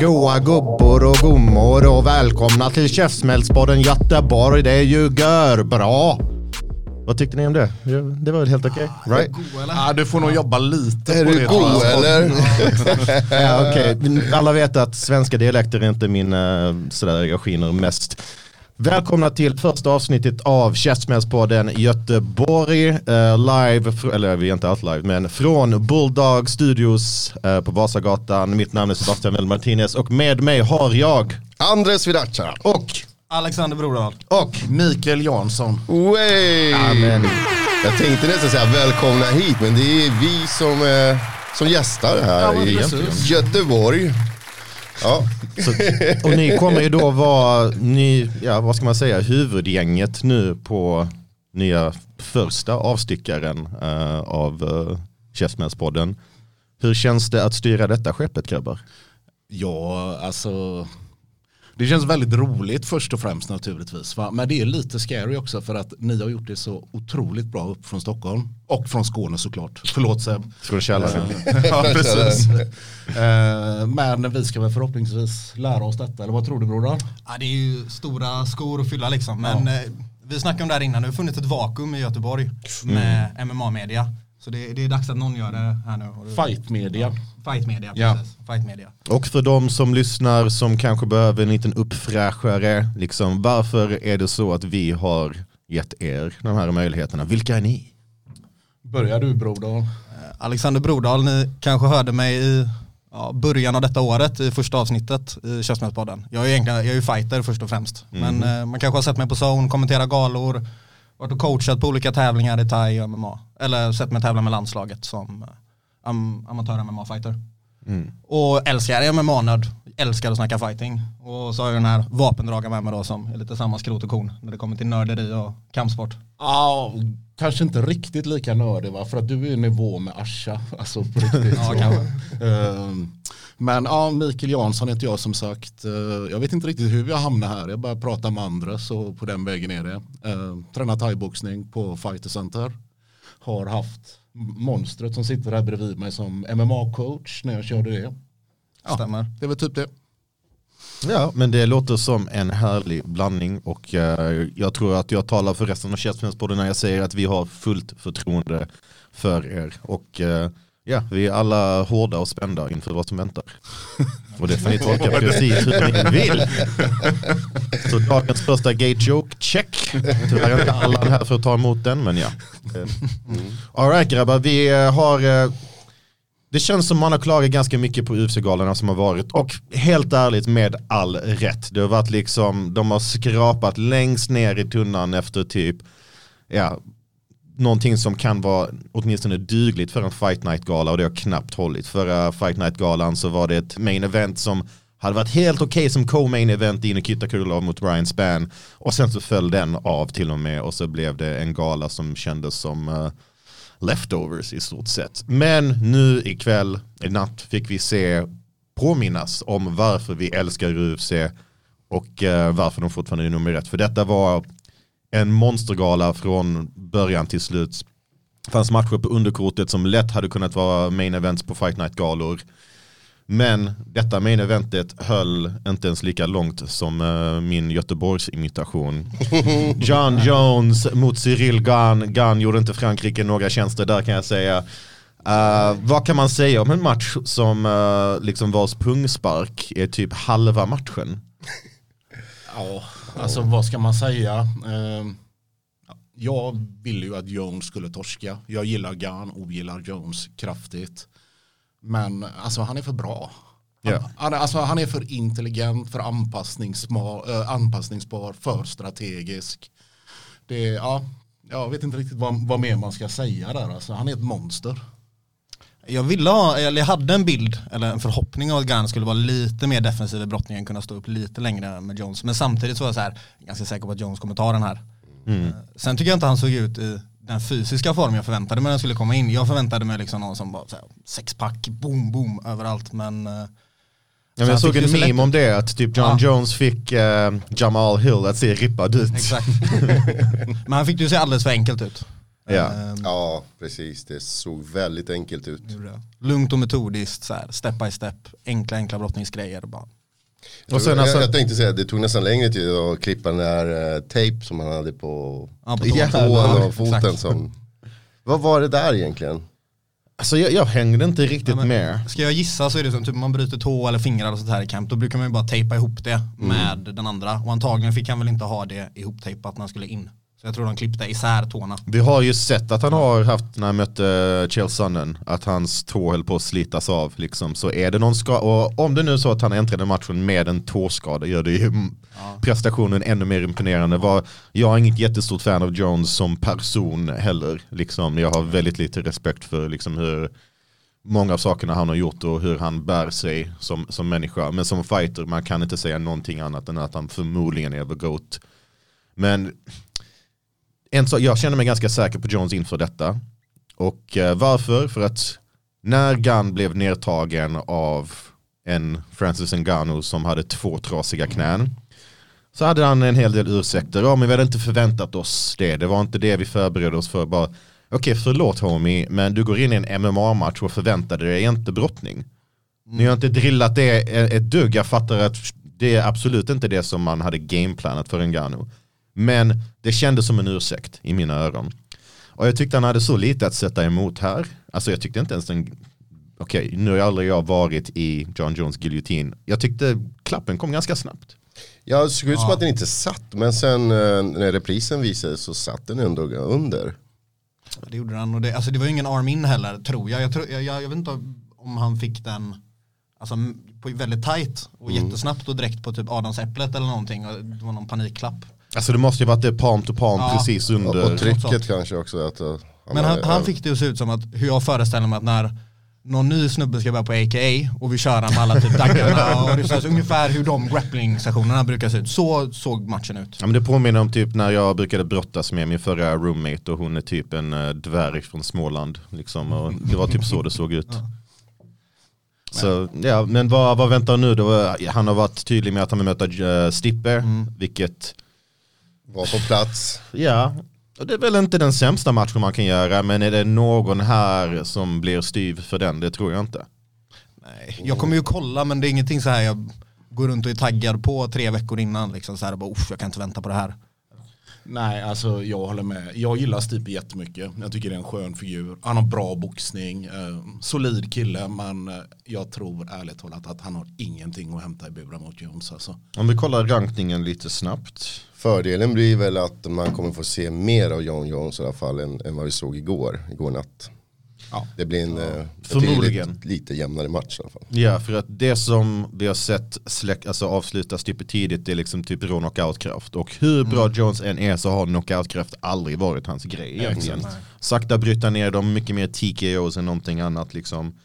Goa gubbor och gummor och välkomna till Käftsmällspodden Göteborg. Det är ju gör bra. Vad tyckte ni om det? Det- var väl helt okej? Right? Ja, du får nog jobba lite Är på du det. god tror jag. eller? Ja. Men Alla vet att svenska dialekter är inte min, eh, sådär jag skiner mest. Välkomna till första avsnittet av Käftsmällspodden Göteborg. eh, live, eller vi är inte alls live, men från Bulldog Studios eh, på Vasagatan. Mitt namn är Sebastian Mell Martinez och med mig har jag Andres Vidacha. och, Alexander Brodal. och, Mikael Jansson. Way! Amen. Jag tänkte nästan säga välkomna hit, men det är vi som, eh, som gästar här Ja, i. Göteborg. Ja, Så, och ni kommer ju då vara, ni, ja, vad ska man säga, huvudgänget nu på nya första avstickaren eh, av uh, Käftsmällspodden. Hur känns det att styra detta skeppet grabbar? Ja, alltså. Det känns väldigt roligt först och främst naturligtvis. Va? Men det är lite scary också för att ni har gjort det så otroligt bra upp från Stockholm. Och från Skåne såklart. Förlåt Seb. Från källaren. ja, precis. Eh, Men vi ska väl förhoppningsvis lära oss detta. Eller vad tror du Brodar? Ja, det är ju stora skor att fylla liksom. Men eh, vi snackade om det här innan, det har funnits ett vakuum i Göteborg med MMA-media. Så det, det är dags att någon gör det här nu. Fight media. Fight media, Ja. precis. Fight media. Och för de som lyssnar som kanske behöver en liten uppfräschare, liksom, varför är det så att vi har gett er de här möjligheterna? Vilka är ni? Börjar du Brodar? Eh, Alexander Brodal, ni kanske hörde mig i ja, början av detta året i första avsnittet i Köpsmällspodden. Jag är egentligen, jag är ju fighter först och främst. Men eh, man kanske har sett mig på zone, kommentera galor, varit och coachat på olika tävlingar i thai och MMA. Eller sett mig tävla med landslaget som eh, am amatör MMA-fighter. Och älskar MMA-nörd, älskar att snacka fighting. Och så har jag den här vapendragaren med mig då som är lite samma skrot och korn när det kommer till nörderi och kampsport. Ja, kanske inte riktigt lika nördig va? För att du är i nivå med Asha. Alltså på riktigt. Ja, kanske. Ehm, Men ja, Mikael Jansson heter jag som sagt. Eh, Jag vet inte riktigt hur jag hamnade här. Jag bara pratar med andra så på den vägen är det. Uh, tränar thaiboxning på Fighter Center. Har haft monstret som sitter här bredvid mig som MMA-coach när jag körde det. Ja, Stämmer. Det väl typ det. Ja, men det låter som en härlig blandning och eh, jag tror att jag talar för resten av Käftsmällspodden när jag säger att vi har fullt förtroende för er. Och eh, ja, vi är alla hårda och spända inför vad som väntar. Och det får ni tolka precis hur ni vill. Så dagens första gate joke, check. Tyvärr är inte Allan här för att ta emot den, men ja. Alright grabbar, vi eh, har eh, det känns som man har klagat ganska mycket på UFC-galorna som har varit och helt ärligt med all rätt. Det har varit liksom, de har skrapat längst ner i tunnan efter typ, ja, någonting som kan vara åtminstone dugligt för en Fight Night-gala och det har knappt hållit. Förra Fight Night-galan så var det ett main event som hade varit helt okej som co-main event i Nikita Krylov mot Ryan Spann och sen så föll den av till och med och så blev det en gala som kändes som uh, leftovers i stort sett. Men nu ikväll, i natt, fick vi se påminnas om varför vi älskar UFC och uh, varför de fortfarande är nummer ett. För detta var en monstergala från början till slut. Det fanns matcher på underkortet som lätt hade kunnat vara main events på Fight Night-galor. Men detta main eventet höll inte ens lika långt som eh, min Göteborgs imitation. John Jones mot Cyril Gahn. Gahn gjorde inte Frankrike några tjänster där kan jag säga. Eh, vad kan man säga om en match som uh, liksom vars pungspark är typ halva matchen? Ja, alltså vad ska man säga? Ehm, jag ville ju att Jones skulle torska. Jag gillar Gunn och gillar Jones kraftigt. Men alltså han är för bra. Han, är- alltså, han är för intelligent, för anpassningsbar, äh, anpassningsbar för strategisk. Det, ja, jag vet inte riktigt vad, vad mer man ska säga där. Alltså, han är ett monster. Jag ville ha, eller jag hade en bild, eller en förhoppning om att Gunn skulle vara lite mer defensiv i brottningen, kunna stå upp lite längre med Jones. Men samtidigt så var jag så här, ganska säker på att Jones kommer ta den här. Eh, Sen tycker jag inte han såg ut i den fysiska form jag förväntade mig när han skulle komma in. Jag förväntade mig liksom någon som bara så här, sexpack, boom, boom överallt. Men, eh, Ja, jag såg en meme om det, att typ John Ja. Jones fick eh, Jamal Hill att se rippad ut. exakt. men han fick ju se alldeles för enkelt ut. Ja. Eh, Ja, precis. Det såg väldigt enkelt ut. Lugnt och metodiskt, så här, step by step, enkla enkla brottningsgrejer. Bara. Och sen jag, alltså, jag tänkte säga, det tog nästan längre tid att klippa den där eh, tape som han hade på Ja, på tån. Ja, och foten. exakt. Som, vad var det där egentligen? alltså jag, jag hängde inte riktigt Ja, men med. Ska jag gissa så är det som typ man bryter tå eller fingrar och sånt här i camp. Då brukar man ju bara tejpa ihop det med den andra. Och antagligen fick han väl inte ha det ihoptejpat när han skulle in. Så jag tror de klippte isär tårna. Vi har ju sett att han har haft när han mötte Chael Sonnen att hans tå höll på att slitas av. Liksom. Så är det någon skada, och om det nu är så att han äntrade matchen med en tåskada gör det ju prestationen ännu mer imponerande. Var, jag är inget jättestort fan av Jones som person heller. Liksom. Jag har väldigt lite respekt för liksom, hur många av sakerna han har gjort och hur han bär sig som, som människa. Men som fighter, man kan inte säga någonting annat än att han förmodligen är the GOAT. Men en sak, jag känner mig ganska säker på Jones inför detta. Och eh, varför? För att när Gunn blev nedtagen av en Francis Ngannou som hade två trasiga knän så hade han en hel del ursäkter. Ja, men vi hade inte förväntat oss det. Det var inte det vi förberedde oss för. Bara, Okej, förlåt homie, men du går in i en MMA-match och förväntade dig inte brottning. Ni har inte drillat det ett dugg. Jag fattar att det är absolut inte det som man hade gameplanat för Ngannou. Men det kändes som en ursäkt i mina öron. Och jag tyckte han hade så lite att sätta emot här. Alltså jag tyckte inte ens den... Okej, nu har aldrig jag varit i John Jones giljotin. Jag tyckte klappen kom ganska snabbt. Ja, det såg ut som att den inte satt, men sen eh, när reprisen visades så satt den ändå under. Det gjorde han och det, alltså det var ju ingen arm in heller tror jag. Jag, tror, jag, jag, jag vet inte om han fick den alltså, på väldigt tight och jättesnabbt och direkt på typ Adamsäpplet eller någonting. Och det var någon panikklapp. Alltså det måste ju varit det palm to palm Ja. precis Och, under. och sånt. trycket kanske också. Att, eh, Men han, han fick det att se ut som att hur jag föreställer mig att när någon ny snubbe ska börja på AKA och vi kör han med alla typ daggarna och det här, ungefär hur de grappling-sessionerna brukar se ut. Så såg matchen ut. Ja, men det påminner om typ när jag brukade brottas med min förra roommate och hon är typ en uh, dvärg från Småland. Liksom, och det var typ så det såg ut. Så, ja, men vad, vad väntar nu då? Han har varit tydlig med att han vill möta uh, Stippe, vilket, var på plats. ja, och det är väl inte den sämsta matchen man kan göra, men är det någon här som blir styv för den? Det tror jag inte. Nej, jag kommer ju kolla men det är ingenting så här jag går runt och är taggad på tre veckor innan. Liksom så här, bara, "Uff, jag kan inte vänta på det här. Nej, alltså jag håller med. Jag gillar Stipe jättemycket. Jag tycker det är en skön figur. Han har bra boxning, eh, solid kille, men eh, jag tror ärligt talat att han har ingenting att hämta i buren mot Jones. Alltså. Om vi kollar rankningen lite snabbt. Fördelen blir väl att man kommer få se mer av John Jones i alla fall än, än vad vi såg igår, igår natt. Ja. Det blir en eh, Förmodligen. lite jämnare match i alla fall. Ja, för att det som vi har sett släck, alltså avslutas typ tidigt det är liksom typ rå knockoutkraft. Och hur bra Jones än är så har knockoutkraft aldrig varit hans grej egentligen. Sakta bryta ner dem, mycket mer TKOs än någonting annat liksom.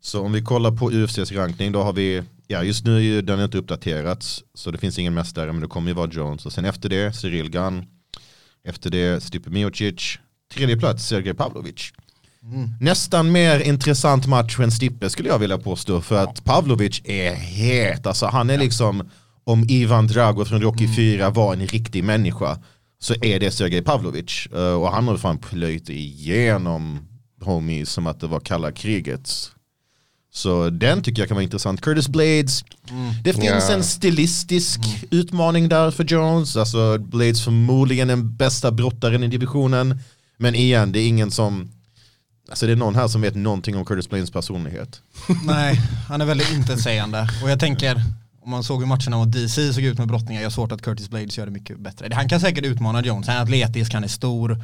Så om vi kollar på UFCs rankning då har vi, ja just nu är ju den inte uppdaterats så det finns ingen mästare men det kommer ju vara Jones. Och sen efter det Cyril Gunn, efter det Stipe Miocic, tredje plats Sergej Pavlovic. Nästan mer intressant match än Stippe skulle jag vilja påstå för att Pavlovic är het. Alltså han är liksom, om Ivan Drago från Rocky 4 var en riktig människa så är det Sergej Pavlovic. Eh, och han har fan plöjt igenom homies som att det var kalla kriget. Så den tycker jag kan vara intressant. Curtis Blades, det finns Ja. en stilistisk utmaning där för Jones. Alltså Blades förmodligen den bästa brottaren i divisionen. Men igen, det är ingen som Alltså det är någon här som vet någonting om Curtis Blades personlighet. Nej, han är väldigt intetsägande. Och jag tänker, om man såg hur matcherna mot DC såg ut med brottningar, jag har svårt att Curtis Blades gör det mycket bättre. Han kan säkert utmana Jones, han är atletisk, han är stor.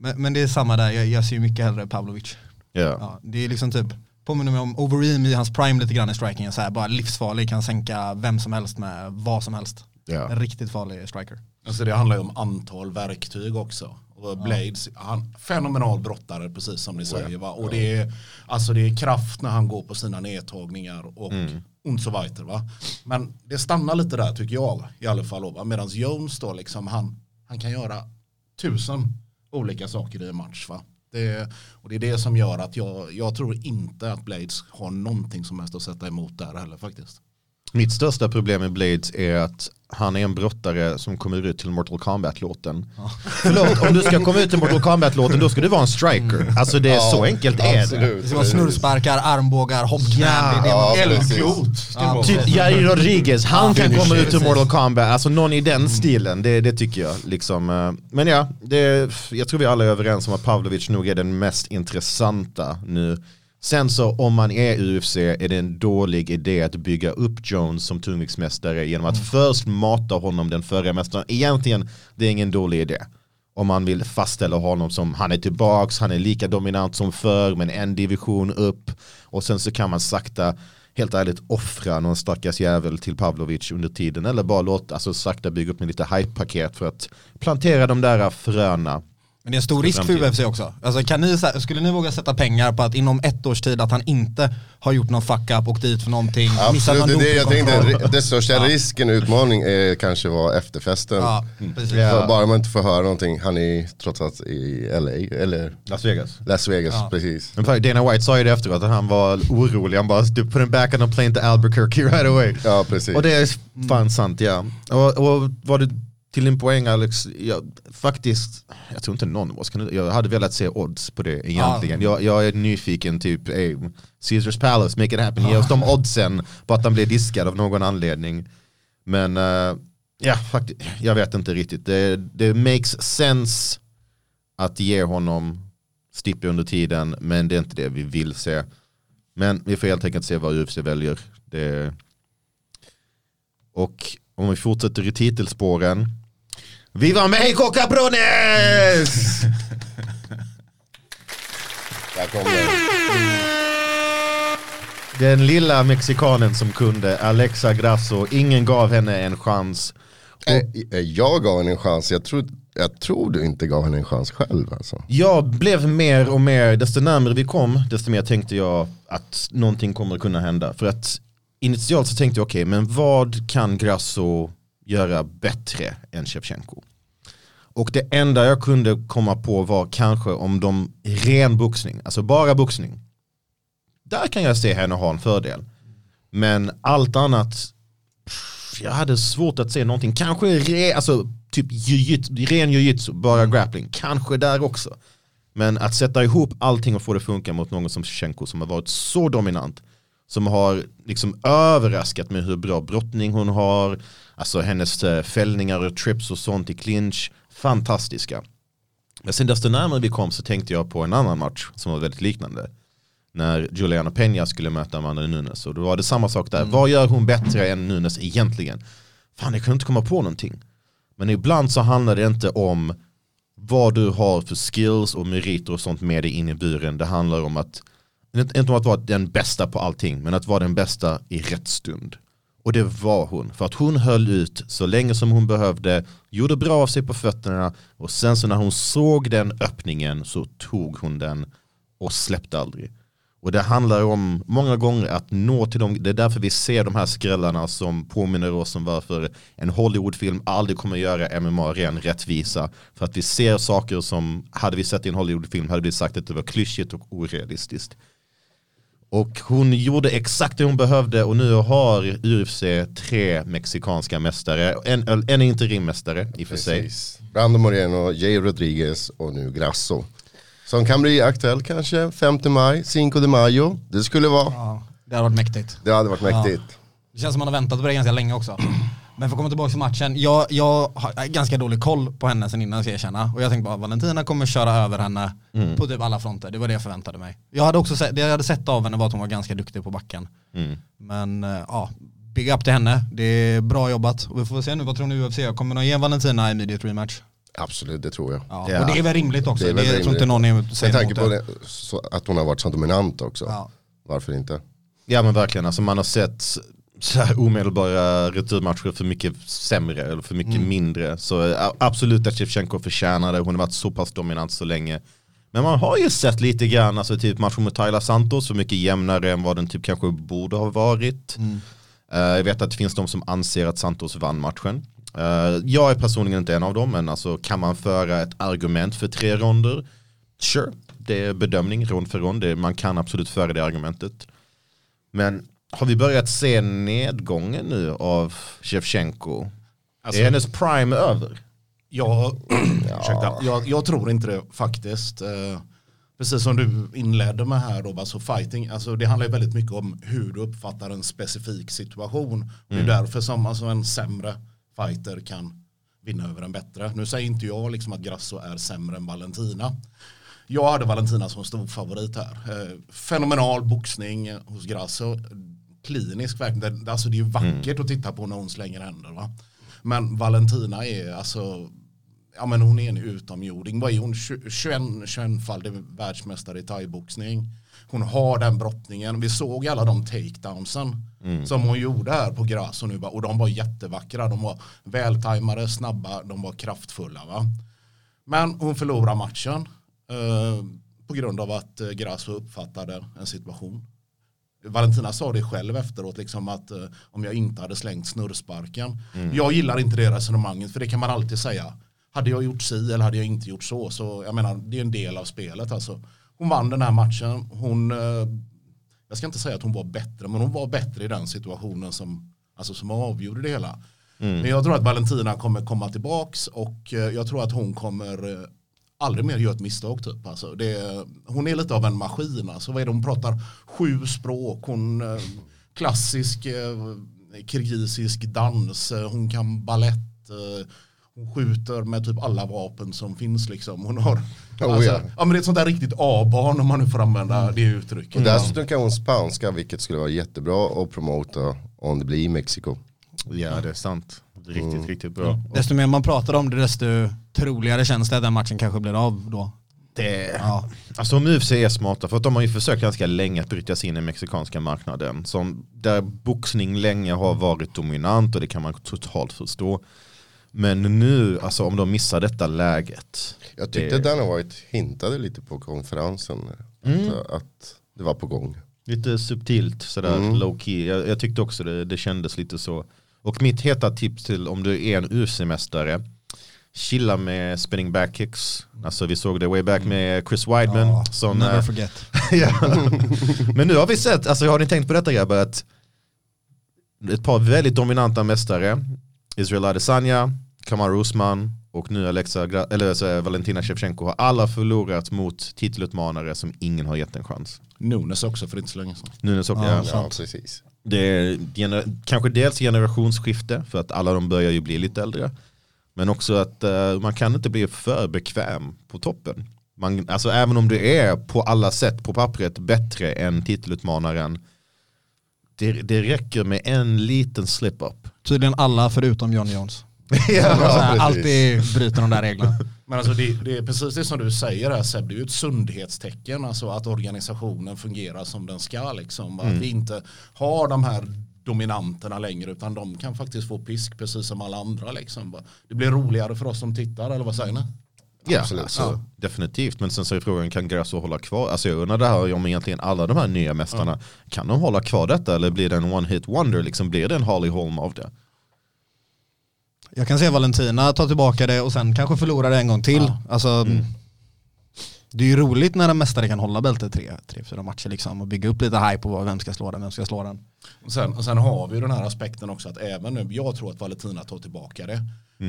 Men, men det är samma där, jag, jag ser ju mycket hellre Pavlovic. Ja. Ja, det är liksom typ Påminner mig om Overeem i hans prime lite grann i strikingen. Så här, bara livsfarlig, kan sänka vem som helst med vad som helst. Ja. En riktigt farlig striker. Alltså det handlar ju om antal verktyg också. Blades, han, fenomenal brottare precis som ni säger. Va? Och det är, alltså det är kraft när han går på sina nedtagningar och und so weiter. Va? Men det stannar lite där tycker jag i alla fall. Medan Jones då liksom, han, han kan göra tusen olika saker i en match. Va? Det, och det är det som gör att jag, jag tror inte att Blades har någonting som helst att sätta emot där heller faktiskt. Mitt största problem med Blades är att han är en brottare som kommer ut till Mortal Kombat-låten. Förlåt, om du ska komma ut till Mortal Kombat-låten då ska du vara en striker. Alltså det är så enkelt är det. absolut. Det ska vara snurrsparkar, armbågar, hoppknän. Ja. det är det man Ja. Ja, Typ Jair Rodriguez, han kan komma ut till. Mortal Kombat, alltså någon i den stilen, det, det tycker jag. Liksom. eh, Men ja, det, jag tror vi alla är överens om att Pavlovic nog är den mest intressanta nu. Sen så om man är UFC är det en dålig idé att bygga upp Jones som tungviktsmästare genom att först mata honom den förra mästaren. Egentligen, det är ingen dålig idé. Om man vill fastställa honom som han är tillbaks, han är lika dominant som förr men en division upp. Och sen så kan man sakta, helt ärligt offra någon stackars jävel till Pavlovic under tiden. Eller bara låta, alltså sakta bygga upp med lite hype-paket för att plantera de där fröna. Men det är en stor risk för. UFC också. Alltså, kan ni, skulle ni våga sätta pengar på att inom ett års tid att han inte har gjort någon fuck up, åkt dit för någonting, missat Absolut, någon det jag tänkte. Det största risken och utmaning är kanske var efterfesten. Ja, precis. För bara man inte får höra någonting, han är trots allt i LA, eller Las Vegas. Las Vegas, Ja. precis. Men Dana White sa ju det efteråt att han var orolig, han bara du put him back on a plane to Albuquerque right away. Ja, precis. Och det är fan sant ja. Och, och var det till din poäng Alex, jag, faktiskt, jag tror inte någon av oss kan, jag hade velat se odds på det egentligen. Jag, jag är nyfiken typ, hey, Caesars Palace, make it happen, ge oss de oddsen på att han blir diskad av någon anledning. Men eh, ja, faktiskt, jag vet inte riktigt. Det, det makes sense att ge honom Stippe under tiden, men det är inte det vi vill se. Men vi får helt enkelt se vad UFC väljer. Det... Och om vi fortsätter i titelspåren. Viva Mexico cabrones! Där kom det. Den lilla mexikanen som kunde, Alexa Grasso, ingen gav henne en chans. Eh, eh, Jag gav henne en chans, jag tror, jag tror du inte gav henne en chans själv alltså. Jag blev mer och mer, desto närmare vi kom, desto mer tänkte jag att någonting kommer kunna hända. För att initialt så tänkte jag, okej, men vad kan Grasso göra bättre än Shevchenko? Och det enda jag kunde komma på var kanske om de ren boxning, alltså bara boxning. Där kan jag se henne ha en fördel. Men allt annat, pff, jag hade svårt att se någonting. Kanske re, alltså, typ jiu-jitsu, ren jujitsu, bara grappling. Kanske där också. Men att sätta ihop allting och få det funka mot någon som Shevchenko som har varit så dominant. Som har liksom överraskat med hur bra brottning hon har. Alltså hennes eh, fällningar och trips och sånt i clinch. Fantastiska. Men sen desto närmare vi kom så tänkte jag på en annan match som var väldigt liknande. När Juliana Peña skulle möta Amanda Nunes. Och då var det samma sak där. Vad gör hon bättre än Nunes egentligen? Fan jag kunde inte komma på någonting. Men ibland så handlar det inte om vad du har för skills och meriter och sånt med dig in i buren. Det handlar om att, inte om att vara den bästa på allting, men att vara den bästa i rätt stund. Och det var hon. För att hon höll ut så länge som hon behövde, gjorde bra av sig på fötterna och sen så när hon såg den öppningen så tog hon den och släppte aldrig. Och det handlar om många gånger att nå till dem, det är därför vi ser de här skrällarna som påminner oss om varför en Hollywoodfilm aldrig kommer göra MMA ren rättvisa. För att vi ser saker som, hade vi sett i en Hollywoodfilm hade vi sagt att det var klyschigt och orealistiskt. Och hon gjorde exakt det hon behövde och nu har UFC tre mexikanska mästare. En, en interimmästare i och för sig. Brando Moreno, Jay Rodriguez och nu Grasso. Som kan bli aktuell kanske 5 maj, 5 de Mayo. Det skulle vara, Ja, det hade varit mäktigt. det hade varit mäktigt. Det känns som man har väntat på det ganska länge också. Men för att komma tillbaka till matchen, jag, jag har ganska dålig koll på henne sen innan ska jag erkänna. Och jag tänkte bara Valentina kommer köra över henne Mm. på typ alla fronter. Det var det jag förväntade mig. Jag hade också sett, det jag hade sett av henne var att hon var ganska duktig på backen. Mm. Men eh, ja, big up till henne. Det är bra jobbat. Och vi får se nu, vad tror ni UFC? Kommer de ge Valentina immediate rematch? Absolut, det tror jag. Ja. Ja. Och det är väl rimligt också. Det Det är väl jag tror inte någon är, Med säger tanke emot på det, att hon har varit så dominant också. Ja. Varför inte? Ja men verkligen, alltså man har sett så här omedelbara returmatcher för mycket sämre eller för mycket mindre. Så eh, absolut att Shevchenko förtjänar det, hon har varit så pass dominant så länge. Men man har ju sett lite grann, alltså typ matchen mot Tyler Santos, så mycket jämnare än vad den typ kanske borde ha varit. Eh, jag vet att det finns de som anser att Santos vann matchen. Eh, jag är personligen inte en av dem, men alltså kan man föra ett argument för tre ronder? Sure, det är bedömning rond för rond, man kan absolut föra det argumentet. Men har vi börjat se nedgången nu av Shevchenko? Alltså- är hennes prime över? Jag, ursäkta, jag, jag tror inte det faktiskt. Eh, precis som du inledde med här då, alltså fighting, alltså det handlar ju väldigt mycket om hur du uppfattar en specifik situation. Det är därför som alltså en sämre fighter kan vinna över en bättre. Nu säger inte jag liksom att Grasso är sämre än Valentina. Jag hade Valentina som stor favorit här. Eh, fenomenal boxning hos Grasso. Klinisk verkligen. Det, alltså det är ju vackert att titta på när hon slänger händer. Va? Men Valentina är alltså ja men hon är en utomjording. Vad är hon? 21, 21-faldig världsmästare i thaiboxning. Hon har den brottningen. Vi såg alla de takedownsen som hon gjorde här på Grasso nu. va? Och de var jättevackra. De var vältajmade, snabba, de var kraftfulla. Va? Men hon förlorar matchen eh, på grund av att eh, Grasso uppfattade en situation. Valentina sa det själv efteråt, liksom att eh, om jag inte hade slängt snurrsparken. Jag gillar inte det resonemanget, för det kan man alltid säga. Hade jag gjort si eller hade jag inte gjort så, så jag menar, det är en del av spelet. Alltså. Hon vann den här matchen, hon, eh, jag ska inte säga att hon var bättre, men hon var bättre i den situationen som, alltså, som avgjorde det hela. Men jag tror att Valentina kommer komma tillbaks och eh, jag tror att hon kommer eh, aldrig mer göra ett misstag typ. Alltså, det, hon är lite av en maskin. Alltså, vad är det? Hon pratar sju språk, hon eh, klassisk eh, kirgisisk dans, hon kan ballett, eh, hon skjuter med typ alla vapen som finns liksom. Hon har, Oh, alltså, ja. ja. men det är ett sånt där riktigt A-barn om man nu får använda det uttrycket. Och dessutom kan hon spanska vilket skulle vara jättebra att promota om det blir i Mexiko. Ja det är sant. Riktigt, riktigt bra. Desto mer man pratar om det desto troligare känns det att den matchen kanske blir av då. Det, Ja. Alltså om UFC är smarta, för att de har ju försökt ganska länge att bryta sig in i mexikanska marknaden. Som, där boxning länge har varit dominant och det kan man totalt förstå. Men nu, alltså om de missar detta läget. Jag tyckte det, Dana White hintade lite på konferensen Mm. att, att det var på gång. Lite subtilt, sådär Mm. low key. Jag, jag tyckte också det, det kändes lite så. Och mitt heta tips till om du är en UFC-mästare, chilla med spinning back kicks. Alltså vi såg det way back med Chris Weidman. Ja, som, never eh, forget. ja. Men nu har vi sett, alltså har ni tänkt på detta grabbar, att ett par väldigt dominanta mästare, Israel Adesanya, Kamaru Usman och nu Alexa, eller så Valentina Shevchenko har alla förlorat mot titelutmanare som ingen har gett en chans. Nunes också för inte så länge sedan. Nunes och, Ja, ja, Ja, precis. Det är kanske dels generationsskifte för att alla de börjar ju bli lite äldre. Men också att eh, man kan inte bli för bekväm på toppen. Man, alltså även om du är på alla sätt på pappret bättre än titelutmanaren. Det, det räcker med en liten slip-up. Tydligen alla förutom John Jones. Ja, alltid bryter de där reglerna. Men alltså det, det är precis det som du säger här Seb, det är ju ett sundhetstecken, alltså att organisationen fungerar som den ska. Liksom. Att vi inte har de här dominanterna längre utan de kan faktiskt få pisk precis som alla andra. Liksom. Det blir roligare för oss som tittar, eller vad säger ni? Ja, Absolut. alltså, definitivt. Men sen så är frågan, kan Grasso hålla kvar? Alltså jag undrar det här om egentligen alla de här nya mästarna, kan de hålla kvar detta eller blir det en one hit wonder? Liksom, blir det en Harley Holm av det? Jag kan se Valentina ta tillbaka det och sen kanske förlora det en gång till. Alltså, Det är ju roligt när en mästare kan hålla bältet tre, tre, fyra matcher liksom och bygga upp lite hype på vad- vem ska slå den, vem ska slå den. Och sen, och sen har vi ju den här aspekten också att även nu, jag tror att Valentina tar tillbaka det.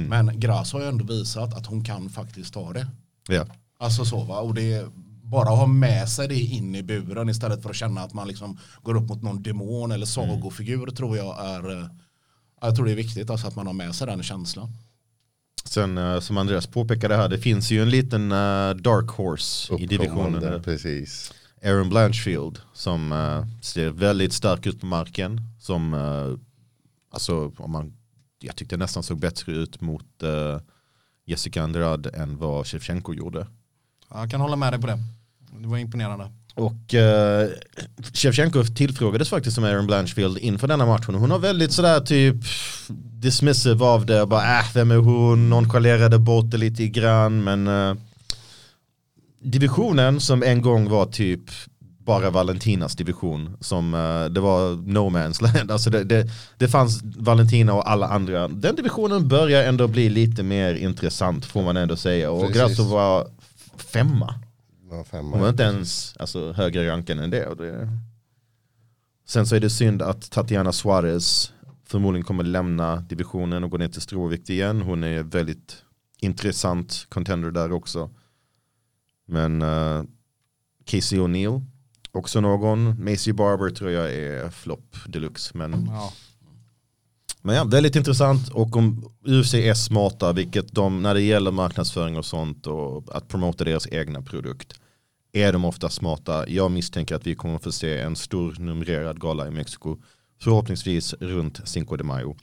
Men Gras har ju ändå visat att hon kan faktiskt ta det. Ja. Alltså så va, och det är bara att ha med sig det in i buren istället för att känna att man liksom går upp mot någon demon eller sagofigur tror jag är, eh, jag tror det är viktigt alltså att man har med sig den känslan. Sen eh, som Andreas påpekade här, det finns ju en liten eh, dark horse i divisionen. Precis. Aaron Blanchfield som eh, ser väldigt stark ut på marken. Som, alltså, om man, jag tyckte nästan såg bättre ut mot Jessica Andrade än vad Shevchenko gjorde. Jag kan hålla med dig på det. Det var imponerande. Och uh, Shevchenko tillfrågades faktiskt som Aaron Blanchfield inför denna matchen. Hon har väldigt sådär typ dismissive av det. Bara äh, vem är hon? Nonchalerade bort det lite grann. Men uh, divisionen som en gång var typ bara Valentinas division som uh, det var no man's land. Alltså det, det, det fanns Valentina och alla andra. Den divisionen börjar ändå bli lite mer intressant får man ändå säga. Och. Grasso var femma. Ja, femma. Hon var inte ens alltså, högre ranken än det, och det. Sen så är det synd att Tatiana Suarez förmodligen kommer lämna divisionen och gå ner till stråvikt igen. Hon är väldigt intressant contender där också. Men uh, Casey O'Neill, också någon. Macy Barber tror jag är flopp deluxe. Men Ja men ja, väldigt intressant och om UFC är smarta, vilket de, när det gäller marknadsföring och sånt och att promota deras egna produkt, är de ofta smarta. Jag misstänker att vi kommer att få se en stor numrerad gala i Mexiko, förhoppningsvis runt Cinco de Mayo.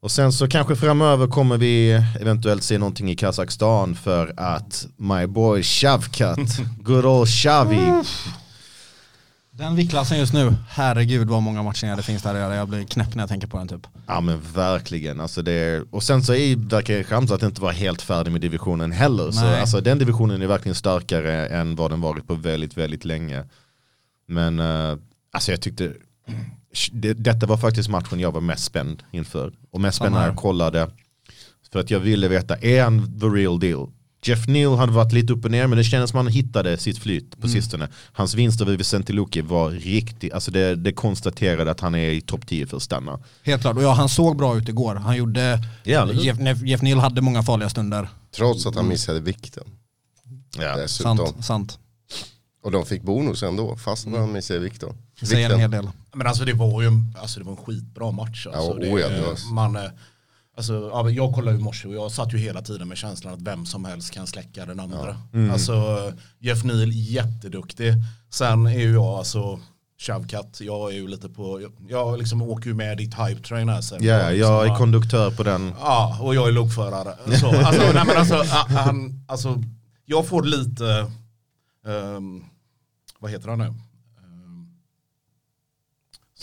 Och sen så kanske framöver kommer vi eventuellt se någonting i Kazakstan för att my boy Shavkat, good old Shavi, den viktklassen just nu, herregud vad många matcher det finns där. Jag blir knäpp när jag tänker på den typ. Ja men verkligen. Alltså det är, och sen så är, verkar Khamzat inte vara helt färdig med divisionen heller. Så Nej. alltså, den divisionen är verkligen starkare än vad den varit på väldigt, väldigt länge. Men eh, alltså jag tyckte, det, detta var faktiskt matchen jag var mest spänd inför. Och mest spänd när jag kollade. För att jag ville veta, är han the real deal? Jeff Neal hade varit lite upp och ner men det kändes som han hittade sitt flyt på sistone. Hans vinst över Vicente Luque var riktigt, alltså det, det konstaterade att han är i topp 10 för att stanna. Helt klart, och ja, han såg bra ut igår. Han gjorde, Ja? Jeff, Jeff Neal hade många farliga stunder. Trots att han missade vikten. Ja. Dessutom. Sant, sant. Och de fick bonus ändå, fast han missade vikten. Det säger en hel del. Men alltså det var ju en, alltså det var en skitbra match. Alltså, Ja, oh ja, det var- man, eh, alltså, ja, jag kollade i morse och jag satt ju hela tiden med känslan att vem som helst kan släcka den andra. Alltså Jeff Neal jätteduktig. Sen är ju jag alltså Shavkat, jag är ju lite på, jag, jag liksom åker ju med ditt hype train här sen. Ja, liksom jag är bara- konduktör på den. Ja, och jag är lokförare. Så, alltså, nej, men alltså, han, alltså, jag får lite, ehm, vad heter han nu?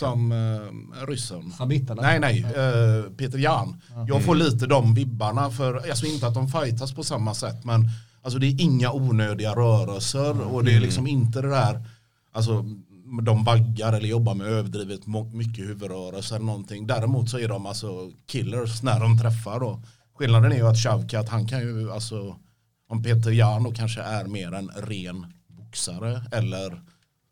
Som uh, ryssen. Eller? Nej, nej, eh, Peter Jan. Jag får lite de vibbarna för, alltså inte att de fightas på samma sätt, men alltså det är inga onödiga rörelser och det är liksom inte det där, alltså de vaggar eller jobbar med överdrivet mycket huvudrörelser eller någonting. Däremot så är de alltså killers när de träffar då. Skillnaden är ju att Shavkat, han kan ju alltså, om Peter Jan kanske är mer en ren boxare eller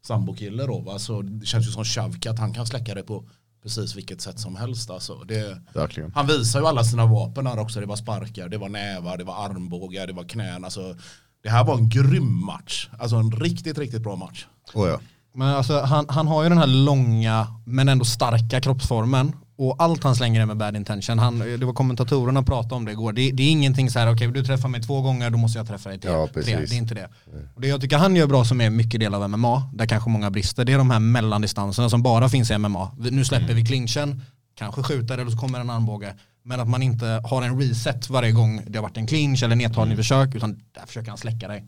sambokille då va? Så det känns ju som Shavkat, han kan släcka det på precis vilket sätt som helst alltså. Det, Verkligen. han visar ju alla sina vapen här också. Det var sparkar, det var nävar, det var armbågar, det var knän. Alltså, det här var en grym match. Alltså en riktigt, riktigt bra match. Oh, ja. Men alltså, han, han har ju den här långa men ändå starka kroppsformen. Och allt han slänger är med bad intention. Han, det var kommentatorerna pratade om det igår. Det, det är ingenting så här, okej du träffar mig två gånger, då måste jag träffa dig till Ja, tre. Det är inte det. Och det jag tycker han gör bra som är mycket del av MMA, där kanske många brister, det är de här mellandistanserna som bara finns i MMA. Nu släpper vi clinchen, kanske skjuter eller så kommer en armbåge. Men att man inte har en reset varje gång det har varit en clinch eller nedtagning försök, utan där försöker han släcka dig.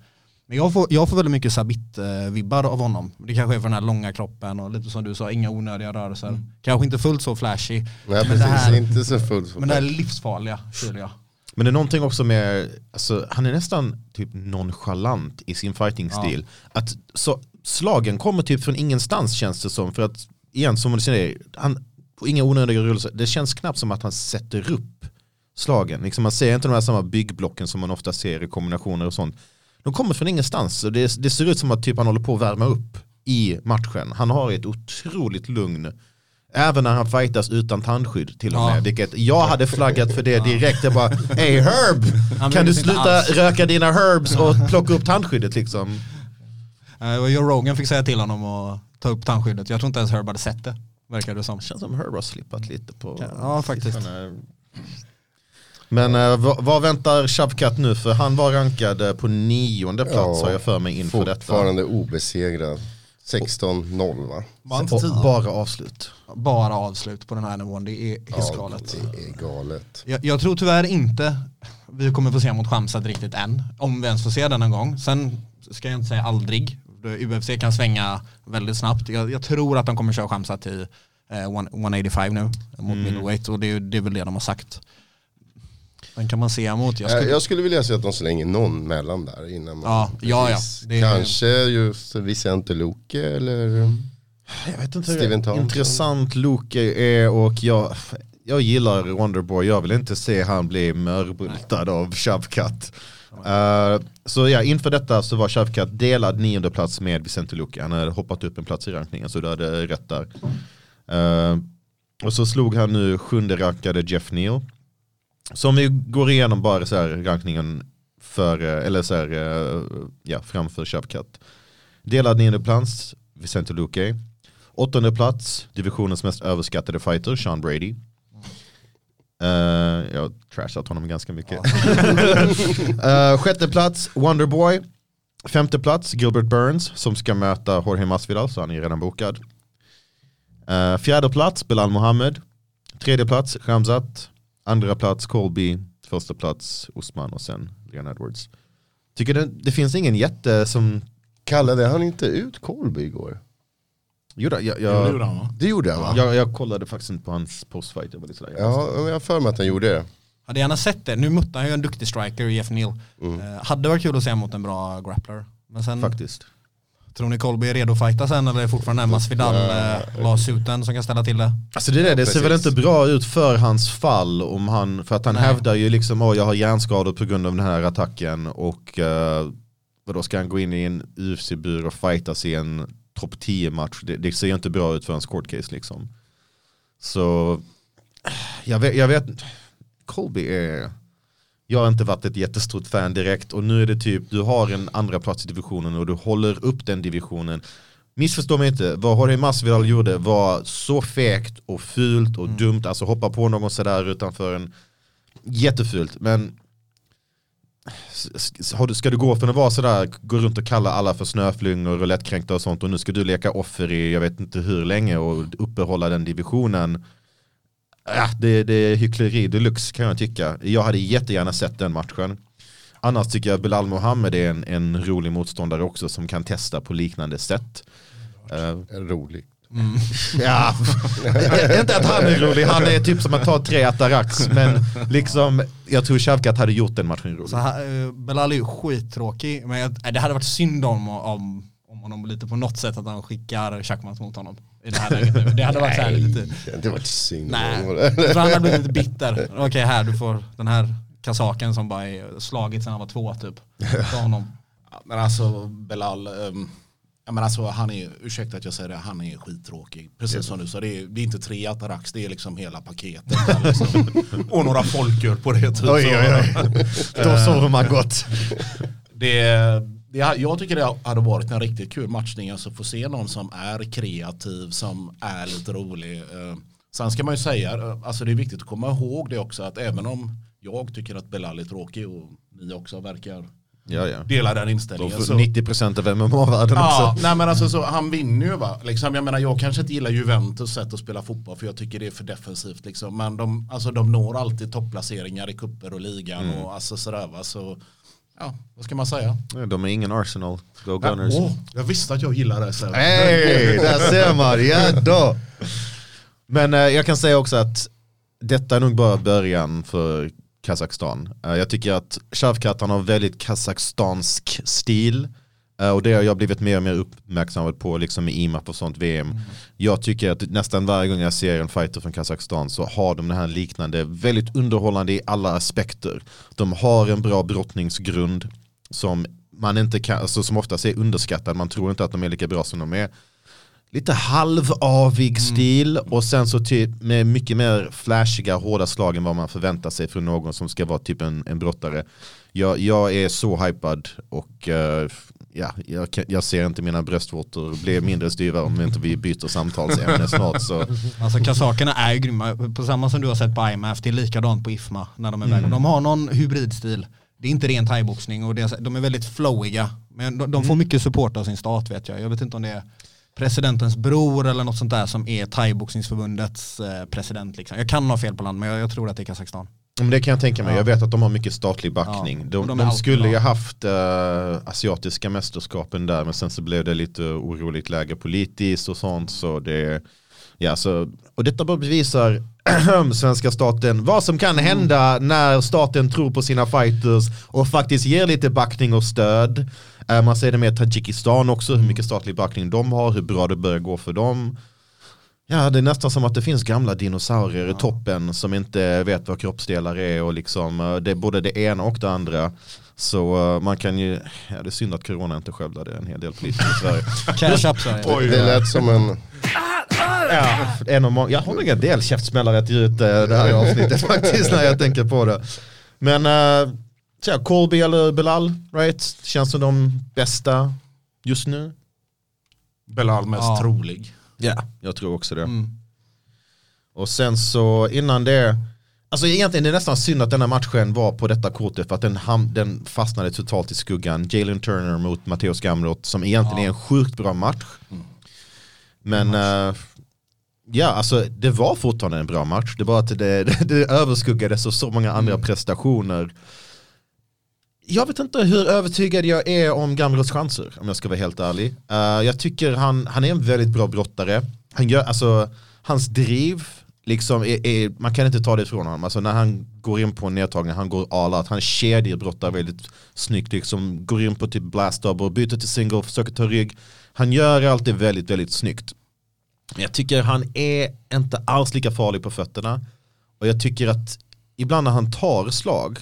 Men jag får, jag får väldigt mycket Sabit-vibbar av honom. Det kanske är för den här långa kroppen och lite som du sa, inga onödiga rörelser. Kanske inte fullt så flashy. Nej men, precis, det här, inte så fullt. men det här livsfarliga, kyliga. Men det är någonting också med, alltså, han är nästan typ nonchalant i sin fighting-stil. Att så, slagen kommer typ från ingenstans känns det som. För att, igen som du säger, han, på inga onödiga rörelser. Det känns knappt som att han sätter upp slagen. Liksom man ser inte de här samma byggblocken som man ofta ser i kombinationer och sånt. De kommer från ingenstans. Och det, det ser ut som att typ han håller på att värma upp i matchen. Han har ett otroligt lugn. Även när han fightas utan tandskydd till och Ja. med. Vilket jag hade flaggat för det direkt. Jag bara, hey Herb, kan du sluta röka dina herbs och plocka upp tandskyddet liksom? Eh, Joe Rogan fick säga till honom att ta upp tandskyddet. Jag tror inte ens Herb hade sett det, verkar det som. Känns som Herb har slippat lite på... Ja, faktiskt. Men eh, vad, vad väntar Shavkat nu? För han var rankad eh, på nionde plats Ja, har jag för mig inför detta. Fortfarande obesegrad. 16-0 va? Tio? bara avslut. Bara avslut på den här nivån, det är helt galet. Det är galet. Jag, jag tror tyvärr inte vi kommer få se mot Chamsat riktigt än. Om vi ens får se den en gång. Sen ska jag inte säga aldrig. UFC kan svänga väldigt snabbt. Jag, jag tror att de kommer köra Shamsat till eh, one- 185 nu mot middleweight och det, är- det är väl det de har sagt. Den kan man se emot. Jag Jag, skulle, jag skulle vilja se att de slänger någon mellan där innan man... Ja, ja, ja. Det är- Kanske just Vicente Luque eller... Jag vet inte Steven Thompson. intressant Luke är och jag, jag gillar Wonderboy. Jag vill inte se han bli mörbultad av Shavkat. Uh, så ja, inför detta så var Shavkat delad nionde plats med Vicente Luque. Han hade hoppat upp en plats i rankningen så du hade rätt där. Uh, och så slog han nu sjunde rankade Jeff Neal. Så om vi går igenom bara så här rankningen för, eh, eller så här, eh, ja, framför Shavkat. Delad nionde plats, Vicente Luque. Åttonde plats, divisionens mest överskattade fighter, Sean Brady. Eh, jag har trashat honom ganska mycket. Eh, sjätte plats, Wonderboy. Femte plats, Gilbert Burns som ska möta Jorge Masvidal, så han är redan bokad. Eh, fjärde plats, Belal Mohammed. Tredje plats, Ramzat. Andra plats, Colby. Första plats, Usman och sen Leon Edwards. Tycker det, det finns ingen jätte som... Kallade han inte ut Colby igår? Gjorde, jag, Ja, det jag, gjorde han va? Det gjorde han va? jag, jag kollade faktiskt inte på hans postfight. Jag var lite sådär, Ja, men jag har för mig att han gjorde det. hade gärna sett det. Nu muttar han ju en duktig striker, Jeff Neal. Mm. Eh, hade varit kul att se mot en bra grappler. Men sen, Faktiskt. Tror ni Colby är redo att fighta sen eller är det fortfarande den Masvidal eh, lawsuiten som kan ställa till det? Alltså det, där, det ser väl inte bra ut för hans fall om han, för att han Nej. hävdar ju liksom att jag har hjärnskador på grund av den här attacken och uh, då ska han gå in i en UFC-bur och fightas i en topp 10 match. Det, det ser ju inte bra ut för hans court case liksom. Så jag vet, jag vet Colby är, jag har inte varit ett jättestort fan direkt och nu är det typ, du har en andra plats i divisionen och du håller upp den divisionen. Missförstå mig inte, vad Jorge Masvidal gjorde var så fegt och fult och dumt, alltså hoppa på någon sådär utanför en jättefult, men ska du gå från att vara sådär, gå runt och kalla alla för snöflingor och lättkränkta och sånt och nu ska du leka offer i jag vet inte hur länge och uppehålla den divisionen. Ja, det, det är hyckleri deluxe kan jag tycka. Jag hade jättegärna sett den matchen. Annars tycker jag Belal Mohammed är en, en rolig motståndare också som kan testa på liknande sätt. Eh, Rolig. Ja, inte att han är rolig, han är typ som att ta tre Atarax, men liksom, jag tror Shavkat hade gjort den matchen rolig. Så här, eh, Belal är ju skittråkig, men jag, det hade varit synd om, om honom lite på något sätt att han skickar Schachmans mot honom. I det här läget. Det hade varit så här lite, Det var synd. nej, jag tror han hade blivit lite bitter. Okej här, du får den här kasaken som bara är slagit sedan han var två typ. Ta honom. Ja, Men alltså Belal, um, ja, men alltså, han är, ursäkta att jag säger det, han är skittråkig. Precis som du sa, det är, det är inte tre Atarax, det är liksom hela paketet. Liksom. Och några folköl på det. Typ. Oj, Så, oj, oj. Då sover man gott. Det, det, jag tycker det hade varit en riktigt kul matchning. Alltså få se någon som är kreativ, som är lite rolig. Eh, Sen ska man ju säga, eh, alltså det är viktigt att komma ihåg det också, att även om jag tycker att Belal är tråkig och ni också verkar Ja, ja. dela den De inställningen. så- 90% av MMA-världen Ja, också. nej men alltså så, han vinner ju va. Liksom, jag menar jag kanske inte gillar Juventus sätt att spela fotboll för jag tycker det är för defensivt liksom. Men de, alltså, de når alltid topplaceringar i kupper och ligan Mm. och alltså sådär va. Så, ja, vad ska man säga? Ja, De är ingen Arsenal. Go Gunners. Åh, jag visste att jag gillar det. Hej, där ser man, ja då. Men eh, jag kan säga också att detta är nog bara början för Kazakstan. Eh, jag tycker att Shavkat han har väldigt kazakstansk stil. Eh, och det har jag blivit mer och mer uppmärksammad på liksom i IMAP och sånt VM. Jag tycker att nästan varje gång jag ser en fighter från Kazakstan så har de det här liknande, väldigt underhållande i alla aspekter. De har en bra brottningsgrund som man inte kan, alltså som oftast är underskattad, man tror inte att de är lika bra som de är lite halvavig stil och sen så typ med mycket mer flashiga hårda slag än vad man förväntar sig från någon som ska vara typ en, en brottare. Jag, jag är så hypad och eh, ja, jag, jag ser inte mina bröstvårtor bli mindre styva om inte vi byter samtalsämne snart. Så. Alltså kasakerna är ju grymma, på samma som du har sett på IMF, det är likadant på IFMA när de är iväg. De har någon hybridstil, det är inte ren thaiboxning och är, de är väldigt flowiga. Men de, de får mycket support av sin stat vet jag. Jag vet inte om det är presidentens bror eller något sånt där som är thaiboxningsförbundets eh, president. Liksom. Jag kan ha fel på land men jag, jag tror att det är Kazakstan. Men det kan jag tänka mig. Jag vet att de har mycket statlig backning. Ja, De, de, de skulle ju haft eh, asiatiska mästerskapen där men sen så blev det lite oroligt läge politiskt och sånt. Så det, ja, så, och detta bara bevisar svenska staten vad som kan hända när staten tror på sina fighters och faktiskt ger lite backning och stöd. Eh, man ser det med Tadzjikistan också, hur mycket statlig backning de har, hur bra det börjar gå för dem. Ja, det är nästan som att det finns gamla dinosaurier i toppen som inte vet vad kroppsdelar är och liksom eh, det är både det ena och det andra. Så eh, man kan ju, ja det är synd att corona inte skövlade en hel del politiker i Sverige. Cash up Sverige. Det lät som en... Ja, en av många, jag har nog en del käftsmällare att ge ut eh, det här avsnittet faktiskt när jag tänker på det. Men uh, tja, Colby eller Belal, right? Känns som de bästa just nu. Belal mest Ja. trolig. Ja, jag tror också det. Mm. Och sen så innan det, alltså egentligen är det nästan synd att denna matchen var på detta kortet för att den, ham- den fastnade totalt i skuggan. Jalen Turner mot Matteus Gamrot som egentligen är en sjukt bra match. Men eh, ja, alltså det var fortfarande en bra match. Det var att det, det, det överskuggades av så många andra prestationer. Jag vet inte hur övertygad jag är om Gamrots chanser om jag ska vara helt ärlig. Uh, jag tycker han, han är en väldigt bra brottare. Han gör, alltså, hans driv, liksom är, är, man kan inte ta det ifrån honom. Alltså, när han går in på en nedtagning, han går all out. Han kedjebrottar väldigt snyggt, liksom, går in på typ blast double, byter till single, försöker ta rygg. Han gör allt det väldigt, väldigt snyggt. Men jag tycker han är inte alls lika farlig på fötterna. Och jag tycker att ibland när han tar slag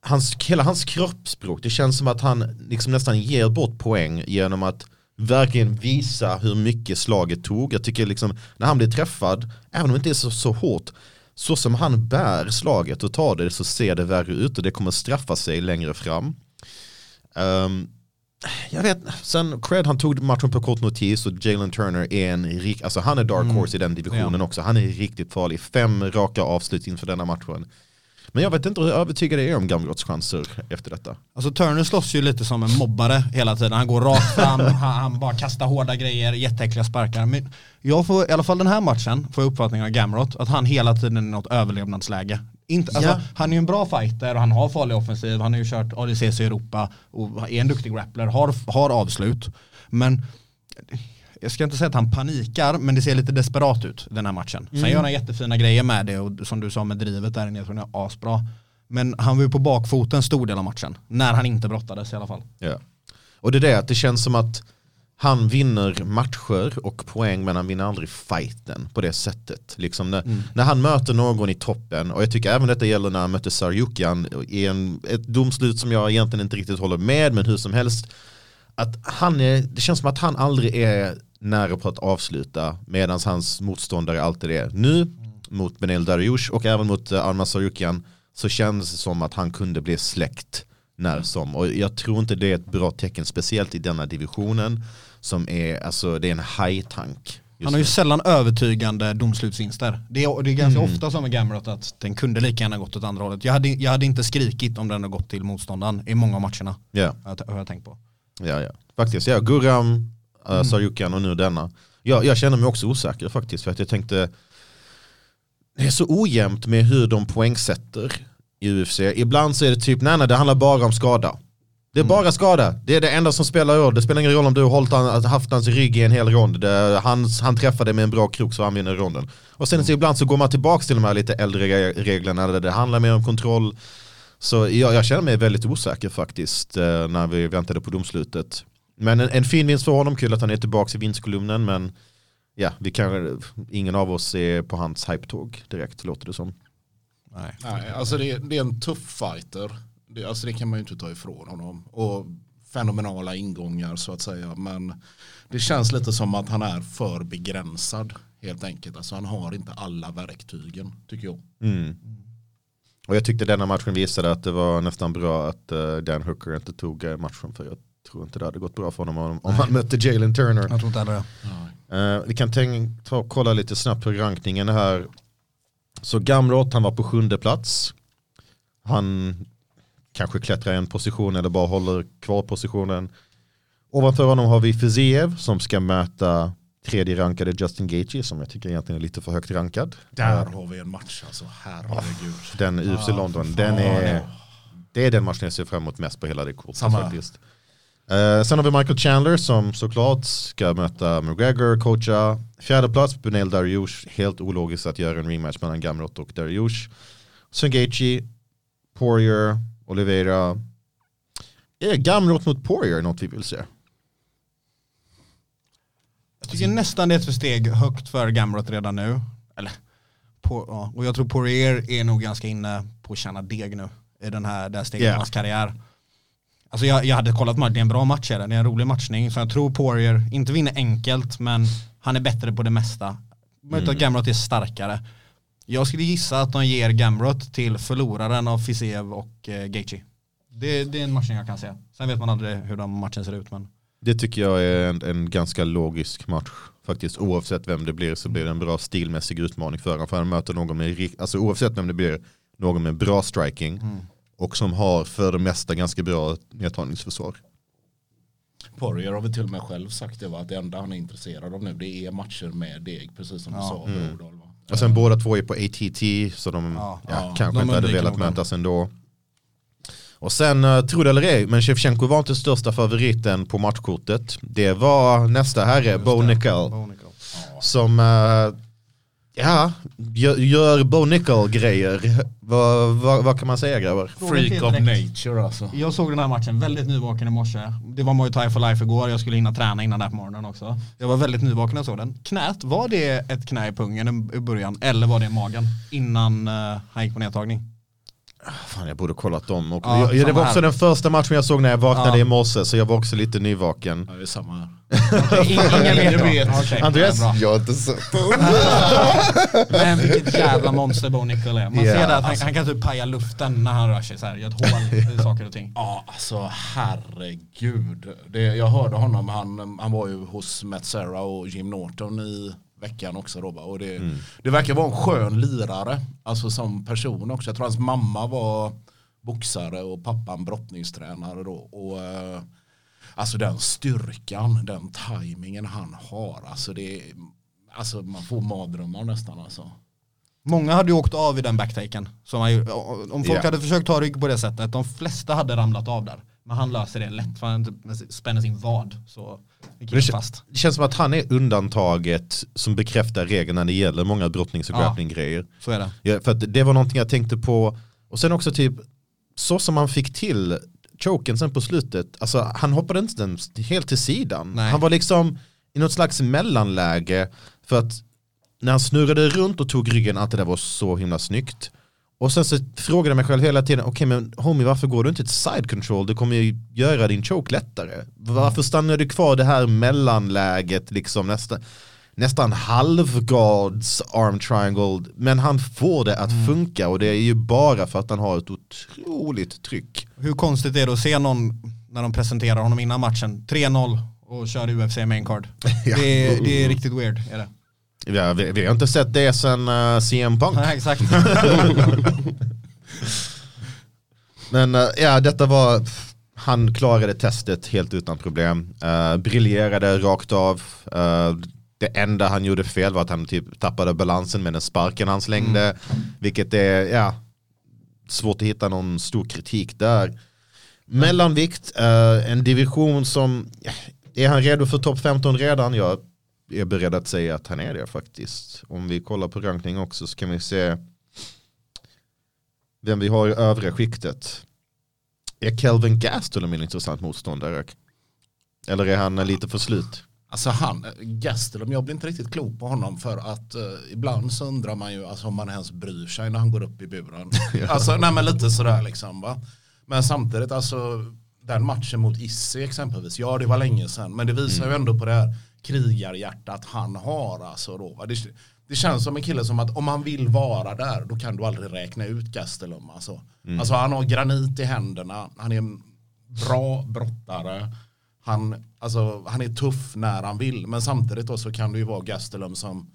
hans, hela hans kroppsspråk, det känns som att han liksom nästan ger bort poäng genom att verkligen visa hur mycket slaget tog. Jag tycker liksom när han blir träffad, även om det inte är så, så hårt, så som han bär slaget och tar det så ser det värre ut och det kommer straffa sig längre fram. Ehm, jag vet, sen Cred han tog matchen på kort notis och Jalen Turner är en rik, alltså han är dark horse i den divisionen också. Han är riktigt farlig. Fem raka avslut inför denna matchen. Men jag vet inte hur övertygad jag är om Gamrots chanser efter detta. Alltså Turner slåss ju lite som en mobbare hela tiden. Han går rakt fram, han, han bara kastar hårda grejer, jätteäckliga sparkar. Men jag får, i alla fall den här matchen, får jag uppfattningen av Gamrot, att han hela tiden är i något överlevnadsläge. Inte, alltså, Ja. Han är ju en bra fighter och han har farlig offensiv, han har ju kört ADCC i Europa och är en duktig grappler, har, har avslut. Men jag ska inte säga att han panikar, men det ser lite desperat ut den här matchen. Sen gör han jättefina grejer med det och som du sa med drivet där inne, jag tror det är asbra. Men han var ju på bakfoten stor del av matchen, när han inte brottades i alla fall. Ja. Och det är det att det känns som att han vinner matcher och poäng men han vinner aldrig fighten på det sättet. Liksom när, när han möter någon i toppen och jag tycker även detta gäller när han mötte Sarjukian i en, ett domslut som jag egentligen inte riktigt håller med men hur som helst. Att han är, det känns som att han aldrig är nära på att avsluta medan hans motståndare alltid är. Nu mot Benel Dariush och även mot uh, Alma Sarjukian så känns det som att han kunde bli släckt när som. Och jag tror inte det är ett bra tecken, speciellt i denna divisionen som är, alltså det är en hajtank. just Han har ju nu. sällan övertygande domslutsvinster. Det är, det är ganska ofta som med Gamrot att den kunde lika gärna gått åt andra hållet. Jag hade, jag hade inte skrikit om den hade gått till motståndaren i många av matcherna. Ja, Har jag, har jag tänkt på. ja, ja. Faktiskt, ja, Guram, uh, Sarjukian och nu denna. Jag, jag känner mig också osäker faktiskt för att jag tänkte det är så ojämnt med hur de poängsätter i UFC. Ibland så är det typ, nej nej det handlar bara om skada. Det är bara skada, det är det enda som spelar roll. Det spelar ingen roll om du har haft hans rygg i en hel rond. Det, han, han träffade med en bra krok så han vinner ronden. Och sen så ibland så går man tillbaka till de här lite äldre re- reglerna där det handlar mer om kontroll. Så jag, jag känner mig väldigt osäker faktiskt eh, när vi väntade på domslutet. Men en, en fin vinst för honom, kul att han är tillbaka i vinstkolumnen men ja, vi kan, ingen av oss är på hans hype-tåg direkt låter det som. Nej. Nej, alltså det, det är en tuff fighter. Det, alltså det kan man ju inte ta ifrån honom. Och fenomenala ingångar så att säga. Men det känns lite som att han är för begränsad helt enkelt. Alltså han har inte alla verktygen tycker jag. Mm. Och jag tyckte denna matchen visade att det var nästan bra att eh, Dan Hooker inte tog eh, matchen för jag tror inte det hade gått bra för honom om, om han mötte Jalen Turner. Jag tror inte heller det. Eh, vi kan tänk, ta och kolla lite snabbt på rankningen här. Så Gamrot, han var på sjunde plats. Han kanske klättrar en position eller bara håller kvar positionen. Ovanför honom har vi Fiziev som ska möta tredje rankade Justin Gaethje som jag tycker egentligen är lite för högt rankad. Där har vi en match alltså, herregud. Den UFC Ah, London, den är, det är den matchen jag ser fram emot mest på hela det kortet Samma. faktiskt. Eh, sen har vi Michael Chandler som såklart ska möta McGregor, coacha. Fjärde plats, Bunel Dariush. Helt ologiskt att göra en rematch mellan Gamrot och Dariush. Gaethje, Poirier, Oliveira. Är Gamrot mot Poirier något vi vill se? Jag tycker nästan det är ett steg högt för Gamrot redan nu. Eller, på, ja. Och jag tror Poirier är nog ganska inne på att tjäna deg nu. I den här, det här steget Yeah. i hans karriär. Alltså jag, jag hade kollat matchen, det är en bra match är det. Det är en rolig matchning. Så jag tror Poirier, inte vinner enkelt, men han är bättre på det mesta. Möjligt att Gamrot är starkare. Jag skulle gissa att de ger Gamrot till förloraren av Fisev och eh, Gaethje. Det, det är en matchning jag kan se. Sen vet man aldrig hur de matchen ser ut. Men Det tycker jag är en, en ganska logisk match. Faktiskt oavsett vem det blir så blir det en bra stilmässig utmaning för honom. För han möter någon med, alltså oavsett vem det blir, någon med bra striking. Och som har för det mesta ganska bra nedtagningsförsvar. Poirier har väl till och med själv sagt det va, att det enda han är intresserad av nu det är matcher med deg, precis som du sa Brodal. va. Och sen båda två är på ATT så de Ja. ja, Ja, kanske de inte hade velat mötas ändå. Och sen, uh, tro det eller ej, men Shevchenko var inte största favoriten på matchkortet. Det var nästa herre, Bo Nickel. Bo Nickel. Som, eh, ja, gör, gör Bo Nickel grejer. Vad, vad, vad kan man säga grabbar? Freak of nature alltså. Jag såg den här matchen väldigt nyvaken i morse. Det var Muay Thai for life igår, jag skulle hinna träna innan det här på morgonen också. Jag var väldigt nyvaken när jag såg den. Knät, var det ett knä i pungen i början eller var det i magen innan uh, han gick på nedtagning? Fan jag borde kollat dem. Och Ja, jag, det var också här. den första matchen jag såg när jag vaknade Ja. i morse så jag var också lite nyvaken. Ja, det är samma här. Ingen vet. vet. Okej, Andreas? bra. Jag har inte sett Men vilket jävla monster Bo Nickel är. Man Ja, ser det att han, han kan typ paja luften när han rör sig så här, gör ett hål i saker och ting. Ja, alltså herregud. Det, jag hörde honom, han, han var ju hos Matt Serra och Jim Norton i veckan också då, och det, det verkar vara en skön lirare, alltså som person också. Jag tror hans mamma var boxare och pappan brottningstränare då. Och, eh, alltså den styrkan, den tajmingen han har, alltså det alltså man får mardrömmar nästan alltså. Många hade ju åkt av i den backtaken. Som om folk Ja. hade försökt ta rygg på det sättet, de flesta hade ramlat av där. Men han löser det lätt för han spänner sin vad. Så Det, fast. det känns som att han är undantaget som bekräftar regeln när det gäller många brottnings och Ja. grappling-grejer. Så är det. Ja, för det var någonting jag tänkte på. Och sen också typ, så som man fick till choken sen på slutet, alltså han hoppade inte ens helt till sidan. Nej. Han var liksom i något slags mellanläge för att när han snurrade runt och tog ryggen, allt det där var så himla snyggt. Och sen så frågade jag mig själv hela tiden, okej men homie varför går du inte till side control? Det kommer ju göra din choke lättare. Varför stannar du kvar det här mellanläget liksom nästan, nästan halvgrads arm triangle. Men han får det att funka och det är ju bara för att han har ett otroligt tryck. Hur konstigt är det att se någon när de presenterar honom innan matchen, 3-0 och kör UFC main card. Det, är, det är riktigt weird. Är det? Ja, vi, vi har inte sett det sen uh, CM Punk. Nej, exakt. Men eh, ja, detta var, han klarade testet helt utan problem. Uh, briljerade rakt av. Eh, det enda han gjorde fel var att han typ tappade balansen med den sparken han slängde. Vilket är, ja, svårt att hitta någon stor kritik där. Mellanvikt, eh, en division som, är han redo för topp 15 redan? Jag är beredd att säga att han är det faktiskt. Om vi kollar på rankning också så kan vi se vem vi har i övre skiktet. Är Kelvin Gastelum en intressant motståndare? Eller är han lite för slut? Alltså han, Gastelum, jag blir inte riktigt klok på honom för att eh, ibland så undrar man ju alltså, om man ens bryr sig när han går upp i buren. Alltså nej men lite sådär liksom va. Men samtidigt alltså den matchen mot Issi exempelvis, ja det var länge sedan men det visar ju ändå på det här krigarhjärtat han har alltså då. Det, det känns som en kille som att om han vill vara där då kan du aldrig räkna ut Gastelum alltså. Alltså han har granit i händerna, han är en bra brottare. Han, alltså, han är tuff när han vill, men samtidigt då så kan det ju vara Gastelum som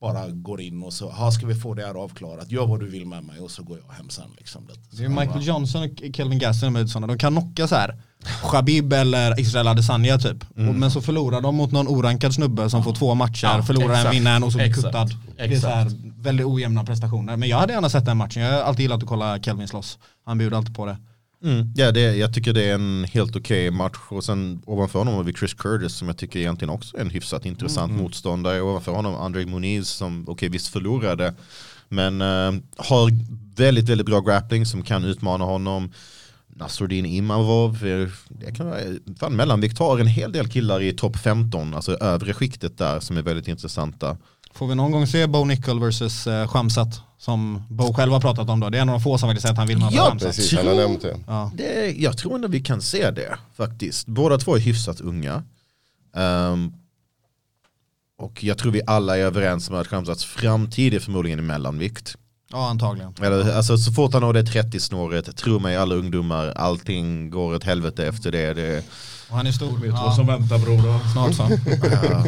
bara går in och så, "Ha, ska vi få det här avklarat, gör vad du vill med mig och så går jag hem sen. Liksom. Det är Michael Johnson och Kelvin Gaston är sådana, de kan knocka så här. Shabib eller Israel Adesanya typ. Och, men så förlorar de mot någon orankad snubbe som får två matcher, Ja, förlorar en, exakt. vinner en och så blir Exakt. kuttad. Det är så här väldigt ojämna prestationer. Men jag hade gärna sett den matchen, jag har alltid gillat att kolla Kelvin slåss. Han bjuder alltid på det. Mm. Ja, det, jag tycker det är en helt okej match. Och sen ovanför honom har vi Chris Curtis som jag tycker egentligen också är en hyfsat intressant motståndare. Ovanför honom Andrei Muniz som, okej visst förlorade, men eh, har väldigt, väldigt bra grappling som kan utmana honom. Nasruddin Imavov, eh, det kan vara, fan mellanvikt har en hel del killar i topp 15, alltså övre skiktet där som är väldigt intressanta. Får vi någon gång se Bo Nickel versus uh, Shamsat? Som Bo själv har pratat om då. Det är en av de få som faktiskt säger att han vill möta Ja. Precis, han har nämnt det. Ja. Det, jag tror ändå vi kan se det faktiskt. Båda två är hyfsat unga. Ehm, och jag tror vi alla är överens om att Khamzats framtid är förmodligen i mellanvikt. ja, antagligen. Eller, alltså, så fort han når det 30-snåret, tro mig alla ungdomar, allting går åt helvete efter det. det Och han är stor. Vet Ja, vad som väntar bror? snart så. ja,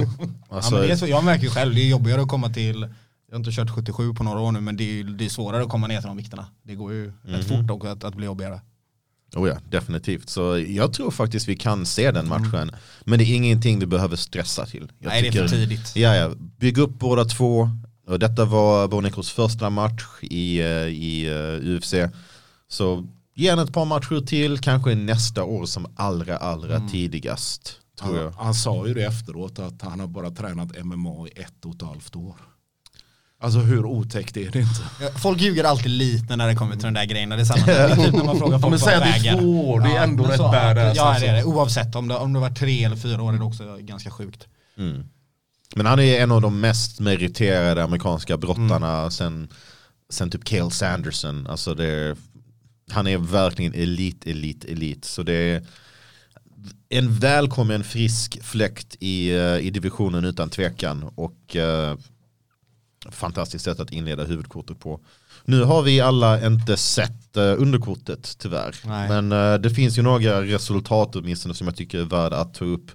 Ja, alltså, men det är så, jag märker ju själv, det är jobbigare att komma till, jag har inte kört 77 på några år nu, men det är, det är svårare att komma ner till de vikterna. Det går ju rätt Mhm. fort också att, att bli jobbigare. oh ja, definitivt. Så jag tror faktiskt vi kan se den matchen. Men det är ingenting vi behöver stressa till. Jag Mm. Nej, det är för tidigt. Ja, ja. Bygg upp båda två. Och detta var Bonikos första match i, eh, i eh, UFC. Så ge ett par matcher till, kanske nästa år som allra, allra Mm. tidigast. Tror Han, jag. han sa ju det efteråt att han har bara tränat MMA i ett och ett halvt år. Alltså hur otäckt är det inte? Ja, Folk ljuger alltid lite när det kommer till de där grejerna. Det är samma det typ när man frågar folk men säg att det är vägen. två år, det är ändå rätt så- badass, Ja, det är det. Oavsett om det, om det var tre eller fyra år är det också ganska sjukt. Mm. Men han är en av de mest meriterade amerikanska brottarna Mm. sen, sen typ Cale Sanderson. Alltså det är, han är verkligen elit, elit, elit. Så det är en välkommen frisk fläkt i, eh, i divisionen utan tvekan. Och eh, fantastiskt sätt att inleda huvudkortet på. Nu har vi alla inte sett eh, underkortet tyvärr. Nej. Men eh, det finns ju några resultat åtminstone som jag tycker är värda att ta upp.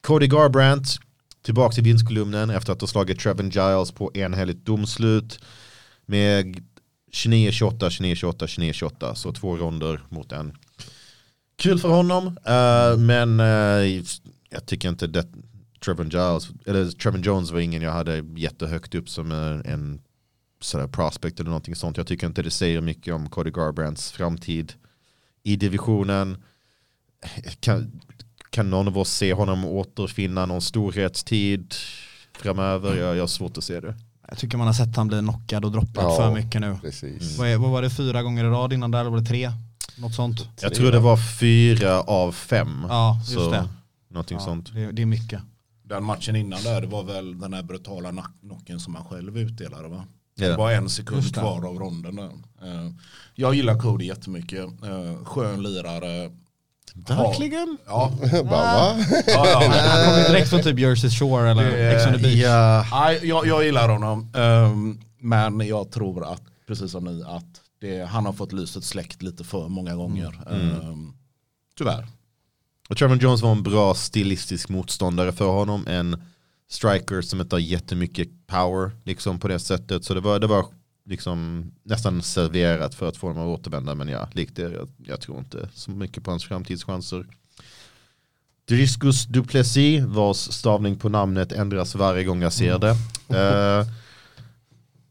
Cody Garbrandt tillbaka till vinstkolumnen efter att ha slagit Trevin Giles på enhälligt domslut med 29-28, 29-28, 29-28. Så två ronder mot en. Kul för honom, eh, men jag tycker inte det. Trevin Giles, eller Trevin Jones var ingen jag hade jättehögt upp som en, en sådär prospect eller någonting sånt. Jag tycker inte det säger mycket om Cody Garbrandts framtid i divisionen. Kan, kan någon av oss se honom återfinna någon storhetstid framöver? Jag, jag har svårt att se det. Jag tycker man har sett han bli knockad och droppad Ja. för mycket nu. Precis. Vad, är, vad var det, fyra gånger i rad innan där? Eller var det tre? Något sånt. Jag tror det var fyra av fem. Ja, just så, det. Någonting Ja, sånt. det. Det är mycket. Den matchen innan där, det var väl den här brutala knocken som han själv utdelade va? Ja. Det var en sekund kvar av ronden där. Eh, Jag gillar Cody jättemycket. Eh, Skön lirare. Verkligen? Ja, Bara, va? ja, ja. Han kommer direkt från typ Jersey Shore eller Ex on the Beach. Ja. Nej, jag, jag gillar honom. Ehm, men jag tror att, precis som ni, att det, han har fått lyset släckt lite för många gånger. Ehm, tyvärr. Och Trevor Jones var en bra stilistisk motståndare för honom. En striker som inte har jättemycket power liksom på det sättet. Så det var, det var liksom nästan serverat för att få honom att återvända. Men ja, likt det, jag, jag tror inte så mycket på hans framtidschanser. Driscus Duplessis vars stavning på namnet ändras varje gång jag ser det. Uh,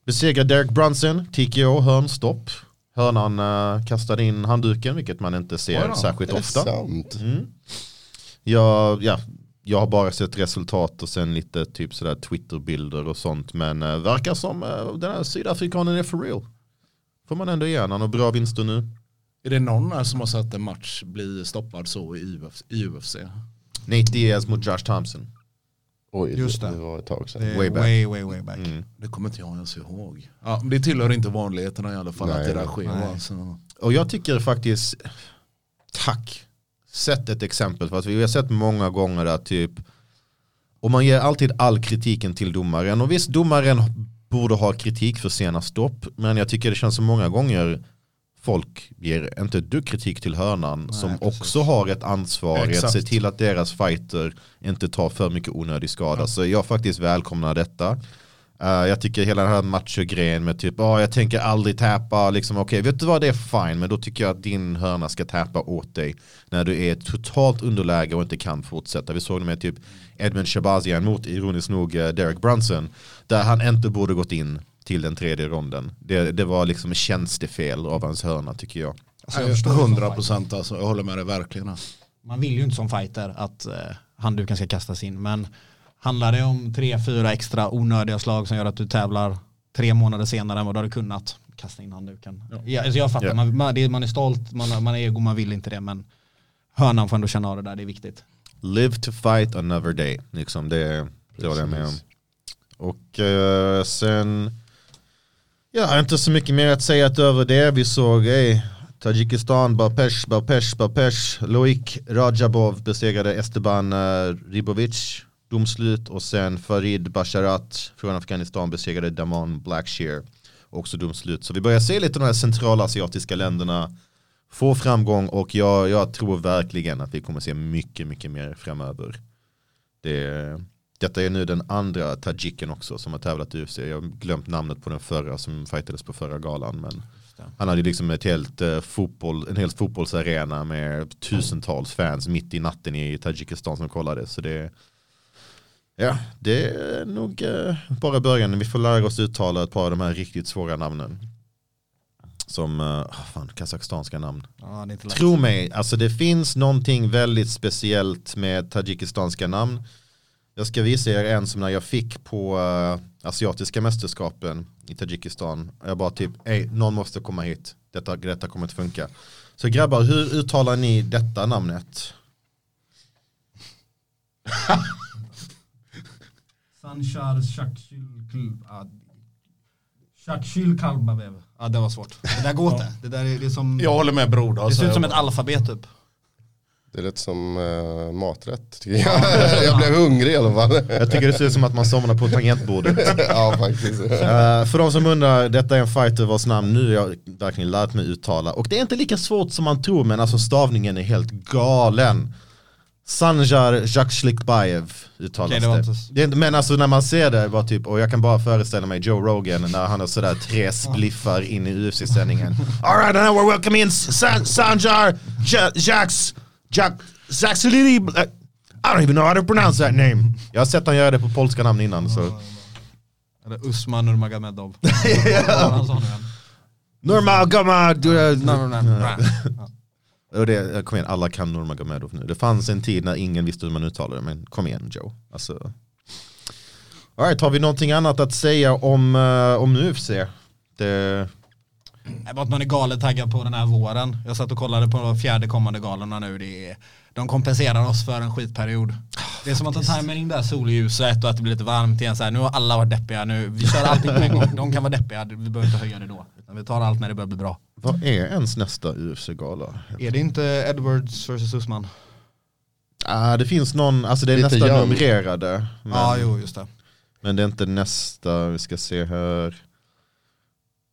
besegrar Derek Brunson, TKO, hörnstopp. Hörnan uh, kastade in handduken, vilket man inte ser då, särskilt ofta. Mm. Jag, ja, jag har bara sett resultat och sen lite typ sådär Twitter-bilder och sånt. Men uh, verkar som uh, den här sydafrikanen är for real. Får man ändå igen, han bra vinster nu. Är det någon här som har sett en match bli stoppad så i UFC? I UFC? Nate Diaz mot Josh Thompson. Oj, Just det. det. var ett tag sedan. Way way, back. way, way, way back. Mm. Det kommer inte jag ens ihåg. Ja, det tillhör inte vanligheterna i alla fall Nej, att det där sker. Nej. va? Så- Och jag tycker faktiskt, tack, sätt ett exempel. För att vi har sett många gånger att typ, och man ger alltid all kritiken till domaren. Och visst, domaren borde ha kritik för sena stopp. Men jag tycker det känns som många gånger folk ger inte dugg kritik till hörnan som precis. också har ett ansvar i att se till att deras fighter inte tar för mycket onödig skada. Så jag faktiskt välkomnar detta. Eh, jag tycker hela den här macho-grejen med typ, oh, jag tänker aldrig tappa, liksom okej, vet du vad det är fine, men då tycker jag att din hörna ska tappa åt dig när du är totalt underläge och inte kan fortsätta. Vi såg det med typ Edmund Shabazian mot, ironiskt nog, eh, Derek Brunson, där han inte borde gått in till den tredje ronden. Det, det var liksom en tjänstefel av hans hörna tycker jag. Alltså, 100 procent alltså, jag håller med dig verkligen. Man vill ju inte som fighter att eh, handduken ska kastas in. Men handlar det om tre, fyra extra onödiga slag som gör att du tävlar tre månader senare än vad du hade kunnat, kasta in handduken. Ja. alltså jag fattar, Ja. man, man, det, man är stolt, man, man är ego, man vill inte det. Men hörnan får ändå känna av det där, det är viktigt. Live to fight another day. Liksom det, det var det jag med om. Och eh, sen, ja inte så mycket mer att säga utöver det. Vi såg ey, Tadzjikistan, Balpesh, Balpesh, Balpesh. Loik Rajabov besegrade Esteban uh, Ribovic. Domslut och sen Farid Basharat från Afghanistan besegrade Damon Blackshear. Också domslut. Så vi börjar se lite de här centralasiatiska länderna få framgång och jag, jag tror verkligen att vi kommer se mycket, mycket mer framöver. Det, detta är nu den andra tajiken också som har tävlat i UFC. Jag har glömt namnet på den förra som fightades på förra galan. Men han hade liksom ett helt eh, fotboll, en hel fotbollsarena med tusentals fans mitt i natten i Tadzjikistan som kollade. Så det, ja, det är nog eh, bara början. Vi får lära oss uttala ett par av de här riktigt svåra namnen. Som, uh, fan, kazakstanska namn. Ja. Tro mig, alltså det finns någonting väldigt speciellt med tajikistanska namn. Jag ska visa er en som när jag fick på eh, asiatiska mästerskapen i Tadzjikistan. Jag bara typ, ey, någon måste komma hit. Detta, detta kommer inte funka. Så grabbar, hur uttalar ni detta namnet? Sanchar Shakshil Kalbabev. Ja det var svårt. Det där går inte. Det där är, det är som, Jag håller med Broder. det ser ut som jag ett alfabet typ. Det lät som eh, maträtt. tycker jag. jag blev hungrig i alla fall. Jag tycker det ser ut som att man somnar på tangentbordet. ja, faktiskt. Eh, för de som undrar, detta är en fighter vars namn nu har jag verkligen lärt mig uttala. Och det är inte lika svårt som man tror, men alltså stavningen är helt galen. Sanjar Jakslikbajev uttalas Okej, det det. men alltså när man ser det, var typ, och jag kan bara föreställa mig Joe Rogan när han har sådär tre spliffar in i UFC-sändningen. Alright, now we're welcoming San, Sanjar Ja- Jaks, Jak, Zaksulili, I don't even know how to pronounce that name. Jag har sett han göra det på polska namn innan så. Eller Usman Nurmagomedov. Nurmagomedov. Och det, kom igen, alla kan Nurmagomedov nu. Det fanns en tid när ingen visste hur man uttalade det, men kom igen Joe. Alltså. All right, har vi någonting annat att säga om, uh, om UFC? Det, Det bara att man är galet taggad på den här våren. Jag satt och kollade på fjärde kommande galorna nu. Det är, de kompenserar oss för en skitperiod. Det är som att de tajmar in det här solljuset och att det blir lite varmt igen. Så här, nu har alla varit deppiga. Nu, vi kör allting på en gång. De kan vara deppiga. Vi behöver inte höja det då. Utan vi tar allt när det börjar bli bra. vad är ens nästa UFC-gala? Är det inte Edwards vs Usman? Ah, det finns någon, alltså det är Lite nästan young. numrerade. Men, Ja, jo, just det. men det är inte nästa, vi ska se här.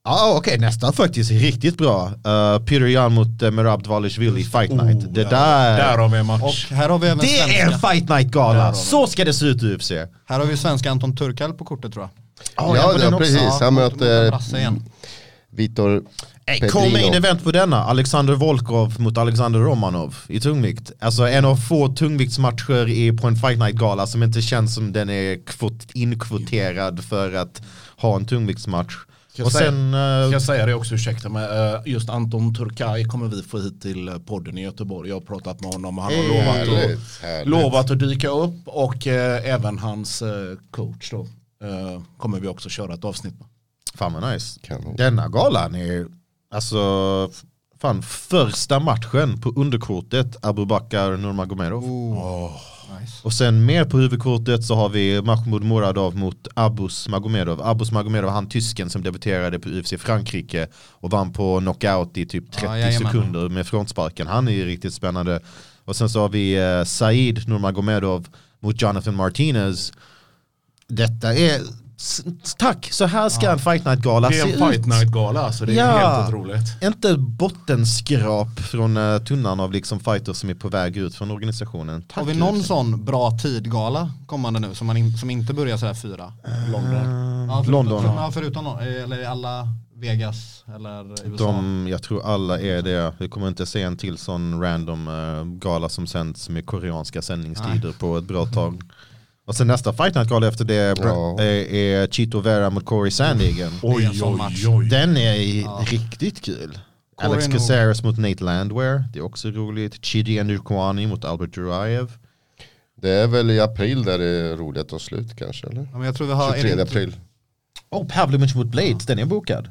Ja ah, okej, nästa faktiskt är riktigt bra. Uh, Peter Yan mot uh, Merab Dvalishvili, Fight Night. det ja. där, Där har vi en Och match. här har vi även det är en svenska. Fight Night-gala. Så ska det se ut i UFC. Här har vi svenska Anton Turkal på kortet tror jag. Oh, Ja, det också. precis. Han mot- mot en möter. Vitor Ey, Petrino. Co-main event på denna, Alexander Volkov mot Alexander Romanov i tungvikt. Alltså en av få tungviktsmatcher i, på en Fight Night-gala som inte känns som den är kvot, inkvoterad för att ha en tungviktsmatch. Ska jag Och säga- sen, eh, Ska jag säga det också, ursäkta mig. eh, Just Anton Turkay kommer vi få hit till eh, podden i Göteborg. Jag har pratat med honom och han har lovat att, Härligt, härligt. lovat att dyka upp. Och eh, även hans eh, coach då eh, kommer vi också köra ett avsnitt med. Fan vad nice. Kanon. Denna galan är, alltså, fan första matchen på underkortet Abubakar Nurmagomedov. Nice. Och sen mer på huvudkortet så har vi Mahmoud Muradov mot Abus Magomedov. Abus Magomedov, han tysken som debuterade på UFC Frankrike och vann på knockout i typ 30 Ja, jajamän. sekunder med frontsparken. Han är ju riktigt spännande. Och sen så har vi eh, Said Nurmagomedov mot Jonathan Martinez. Detta är, tack, så här ska en Fight Night-gala Det se är en ut. fight night gala alltså, det är Ja. helt otroligt. Inte bottenskrap från uh, tunnan av liksom fighters som är på väg ut från organisationen. Tack Har vi någon sån bra tidgala kommande nu som, man in, som inte börjar sådär fyra? London. Ja, förutom, London. Ja, förutom någon, eller alla Vegas eller USA. De, jag tror alla är det. Vi kommer inte se en till sån random eh, gala som sänds med koreanska sändningstider på ett bra tag. Och sen nästa Fight Night-gala efter det är, Ja. är, är Chito Vera mot Corey Sandhagen. En sån match. Den är riktigt kul. Corey Alex Caceres mot Nate Landwehr, det är också roligt. Chidi Anukwani mot Albert Duraev. Det är väl i april där det är roligt att ta slut kanske eller? Ja, men jag tror vi har... är 23 det inte- april. Oh, Pavlovich mot Blades, den är bokad.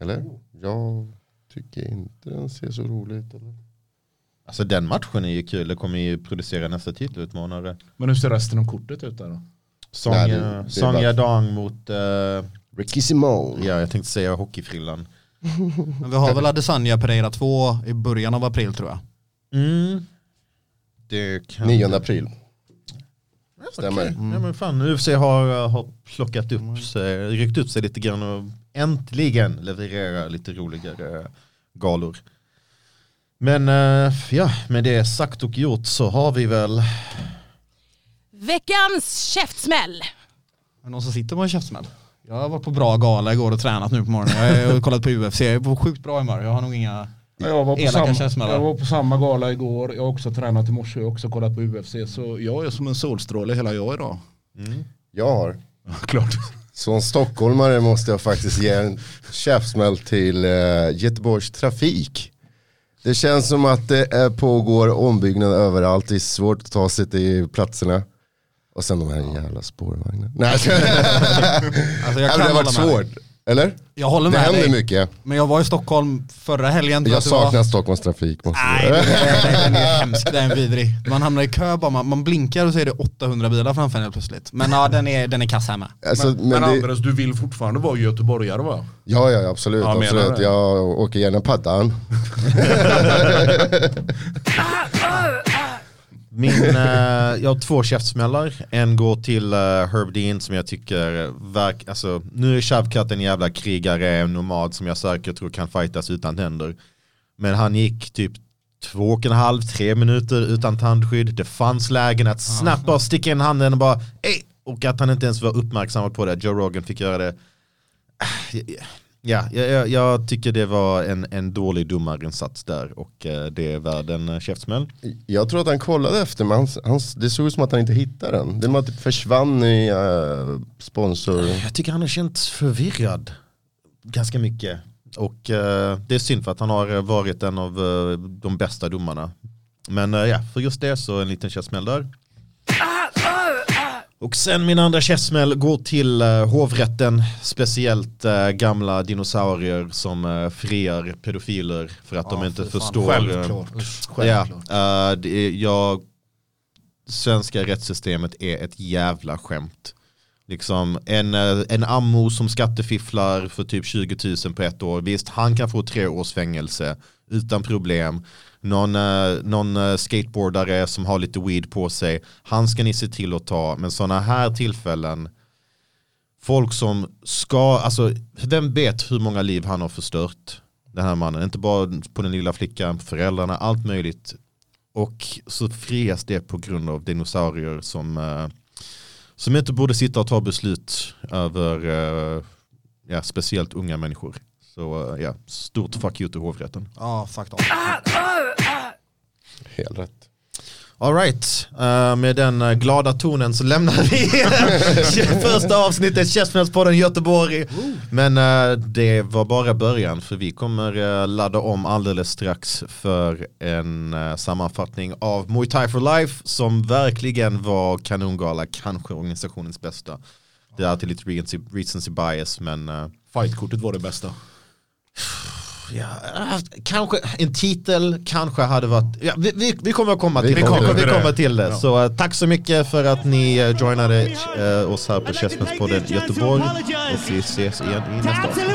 Eller? Jag tycker inte den ser så rolig ut. Eller? Alltså den matchen är ju kul, det kommer ju producera nästa titelutmanare. Men hur ser resten av kortet ut där då? Sonja, Nej, det- det är Sonja bara- Dong mot, eh, Ricky Simone. ja jag tänkte säga hockeyfrillan. Men vi har väl Adesanya Pereira 2 i början av april tror jag. Mm. Det kan... 9 april. Stämmer. Okej. Ja, men fan, UFC har, uh, har plockat upp sig, ryckt upp sig lite grann och äntligen levererar lite roligare galor. Men uh, ja, med det sagt och gjort så har vi väl Veckans käftsmäll. Är någon som sitter på en käftsmäll? Jag har varit på bra gala igår och tränat nu på morgonen. Jag har kollat på UFC, jag är på sjukt bra humör. Jag har nog inga... Jag var, på samma, jag var på samma gala igår, jag har också tränat i morse, har också kollat på UFC. Så jag är som en solstråle hela jag idag. Jag har. Klart. Som stockholmare måste jag faktiskt ge en käftsmäll till uh, Göteborgs trafik. Det känns som att det pågår ombyggnad överallt, det är svårt att ta sig till platserna. Och sen de här jävla spårvagnarna. Nej, Alltså jag kan det har varit svårt. Eller? Jag håller Det med händer dig. mycket. Men jag var i Stockholm förra helgen. Jag det var. saknar Stockholms trafik. Måste Nej, den är, den är hemsk, den är vidrig. Man hamnar i kö bara, man, man blinkar och så är det 800 bilar framför en helt plötsligt. Men ja, den är, den är kass här med. Alltså, Men, men det, Andres, du vill fortfarande vara göteborgare va? ja, ja, absolut. Ja, absolut. det. Jag åker gärna paddan. Min, eh, jag har två käftsmällar. En går till eh, Herb Dean som jag tycker verk, alltså, nu är Shavkat en jävla krigare, en nomad som jag säkert tror kan fightas utan tänder. Men han gick typ två och en halv, tre minuter utan tandskydd. Det fanns lägen att snabbt bara sticka in handen och bara Ey! Och att han inte ens var uppmärksamad på det. Joe Rogan fick göra det. Ja, jag, jag, tycker det var en, en dålig domarinsats där och eh, det är värd en eh, käftsmäll. Jag tror att han kollade efter men han, han, det såg ut som att han inte hittade den. Det var det försvann i uh, sponsor. Jag tycker han har känts förvirrad ganska mycket. Och eh, det är synd för att han har varit en av eh, de bästa domarna. Men ja, för just det så en liten käftsmäll där. Och sen min andra käftsmäll går till eh, hovrätten, speciellt eh, gamla dinosaurier som uh, friar pedofiler för att de Ja, inte fy fan. förstår. eh, Självklart. Ja, eh, det är, jag, svenska rättssystemet är ett jävla skämt. Liksom en, eh, en ammo som skattefifflar för typ 20 000 på ett år. Visst, han kan få tre års fängelse utan problem. Någon, eh, någon eh, skateboardare som har lite weed på sig, han ska ni se till att ta. Men sådana här tillfällen, folk som ska, alltså vem vet hur många liv han har förstört. Den här mannen, inte bara på den lilla flickan, föräldrarna, allt möjligt. Och så frias det på grund av dinosaurier som, eh, som inte borde sitta och ta beslut över eh, ja, speciellt unga människor. Så ja, stort fuck you till hovrätten. Ja, fuck off. Helt rätt. Alright, uh, med den eh, glada tonen så lämnar vi första avsnittet Käftsmällspodden Göteborg. Men eh, det var bara början för vi kommer eh, ladda om alldeles strax för en eh, sammanfattning av Muay Thai for Life som verkligen var kanongala, kanske organisationens bästa. Det är alltid lite recency, recency bias men eh, Fightkortet var det bästa. Ja, kanske en titel kanske hade varit, ja, vi, vi, vi kommer att komma till, vi kommer kommer, vi det. kommer till det. Så äh, tack så mycket för att ni äh, joinade äh, oss här på Chessmanspodden Göteborg. och vi ses igen i nästa avsnitt.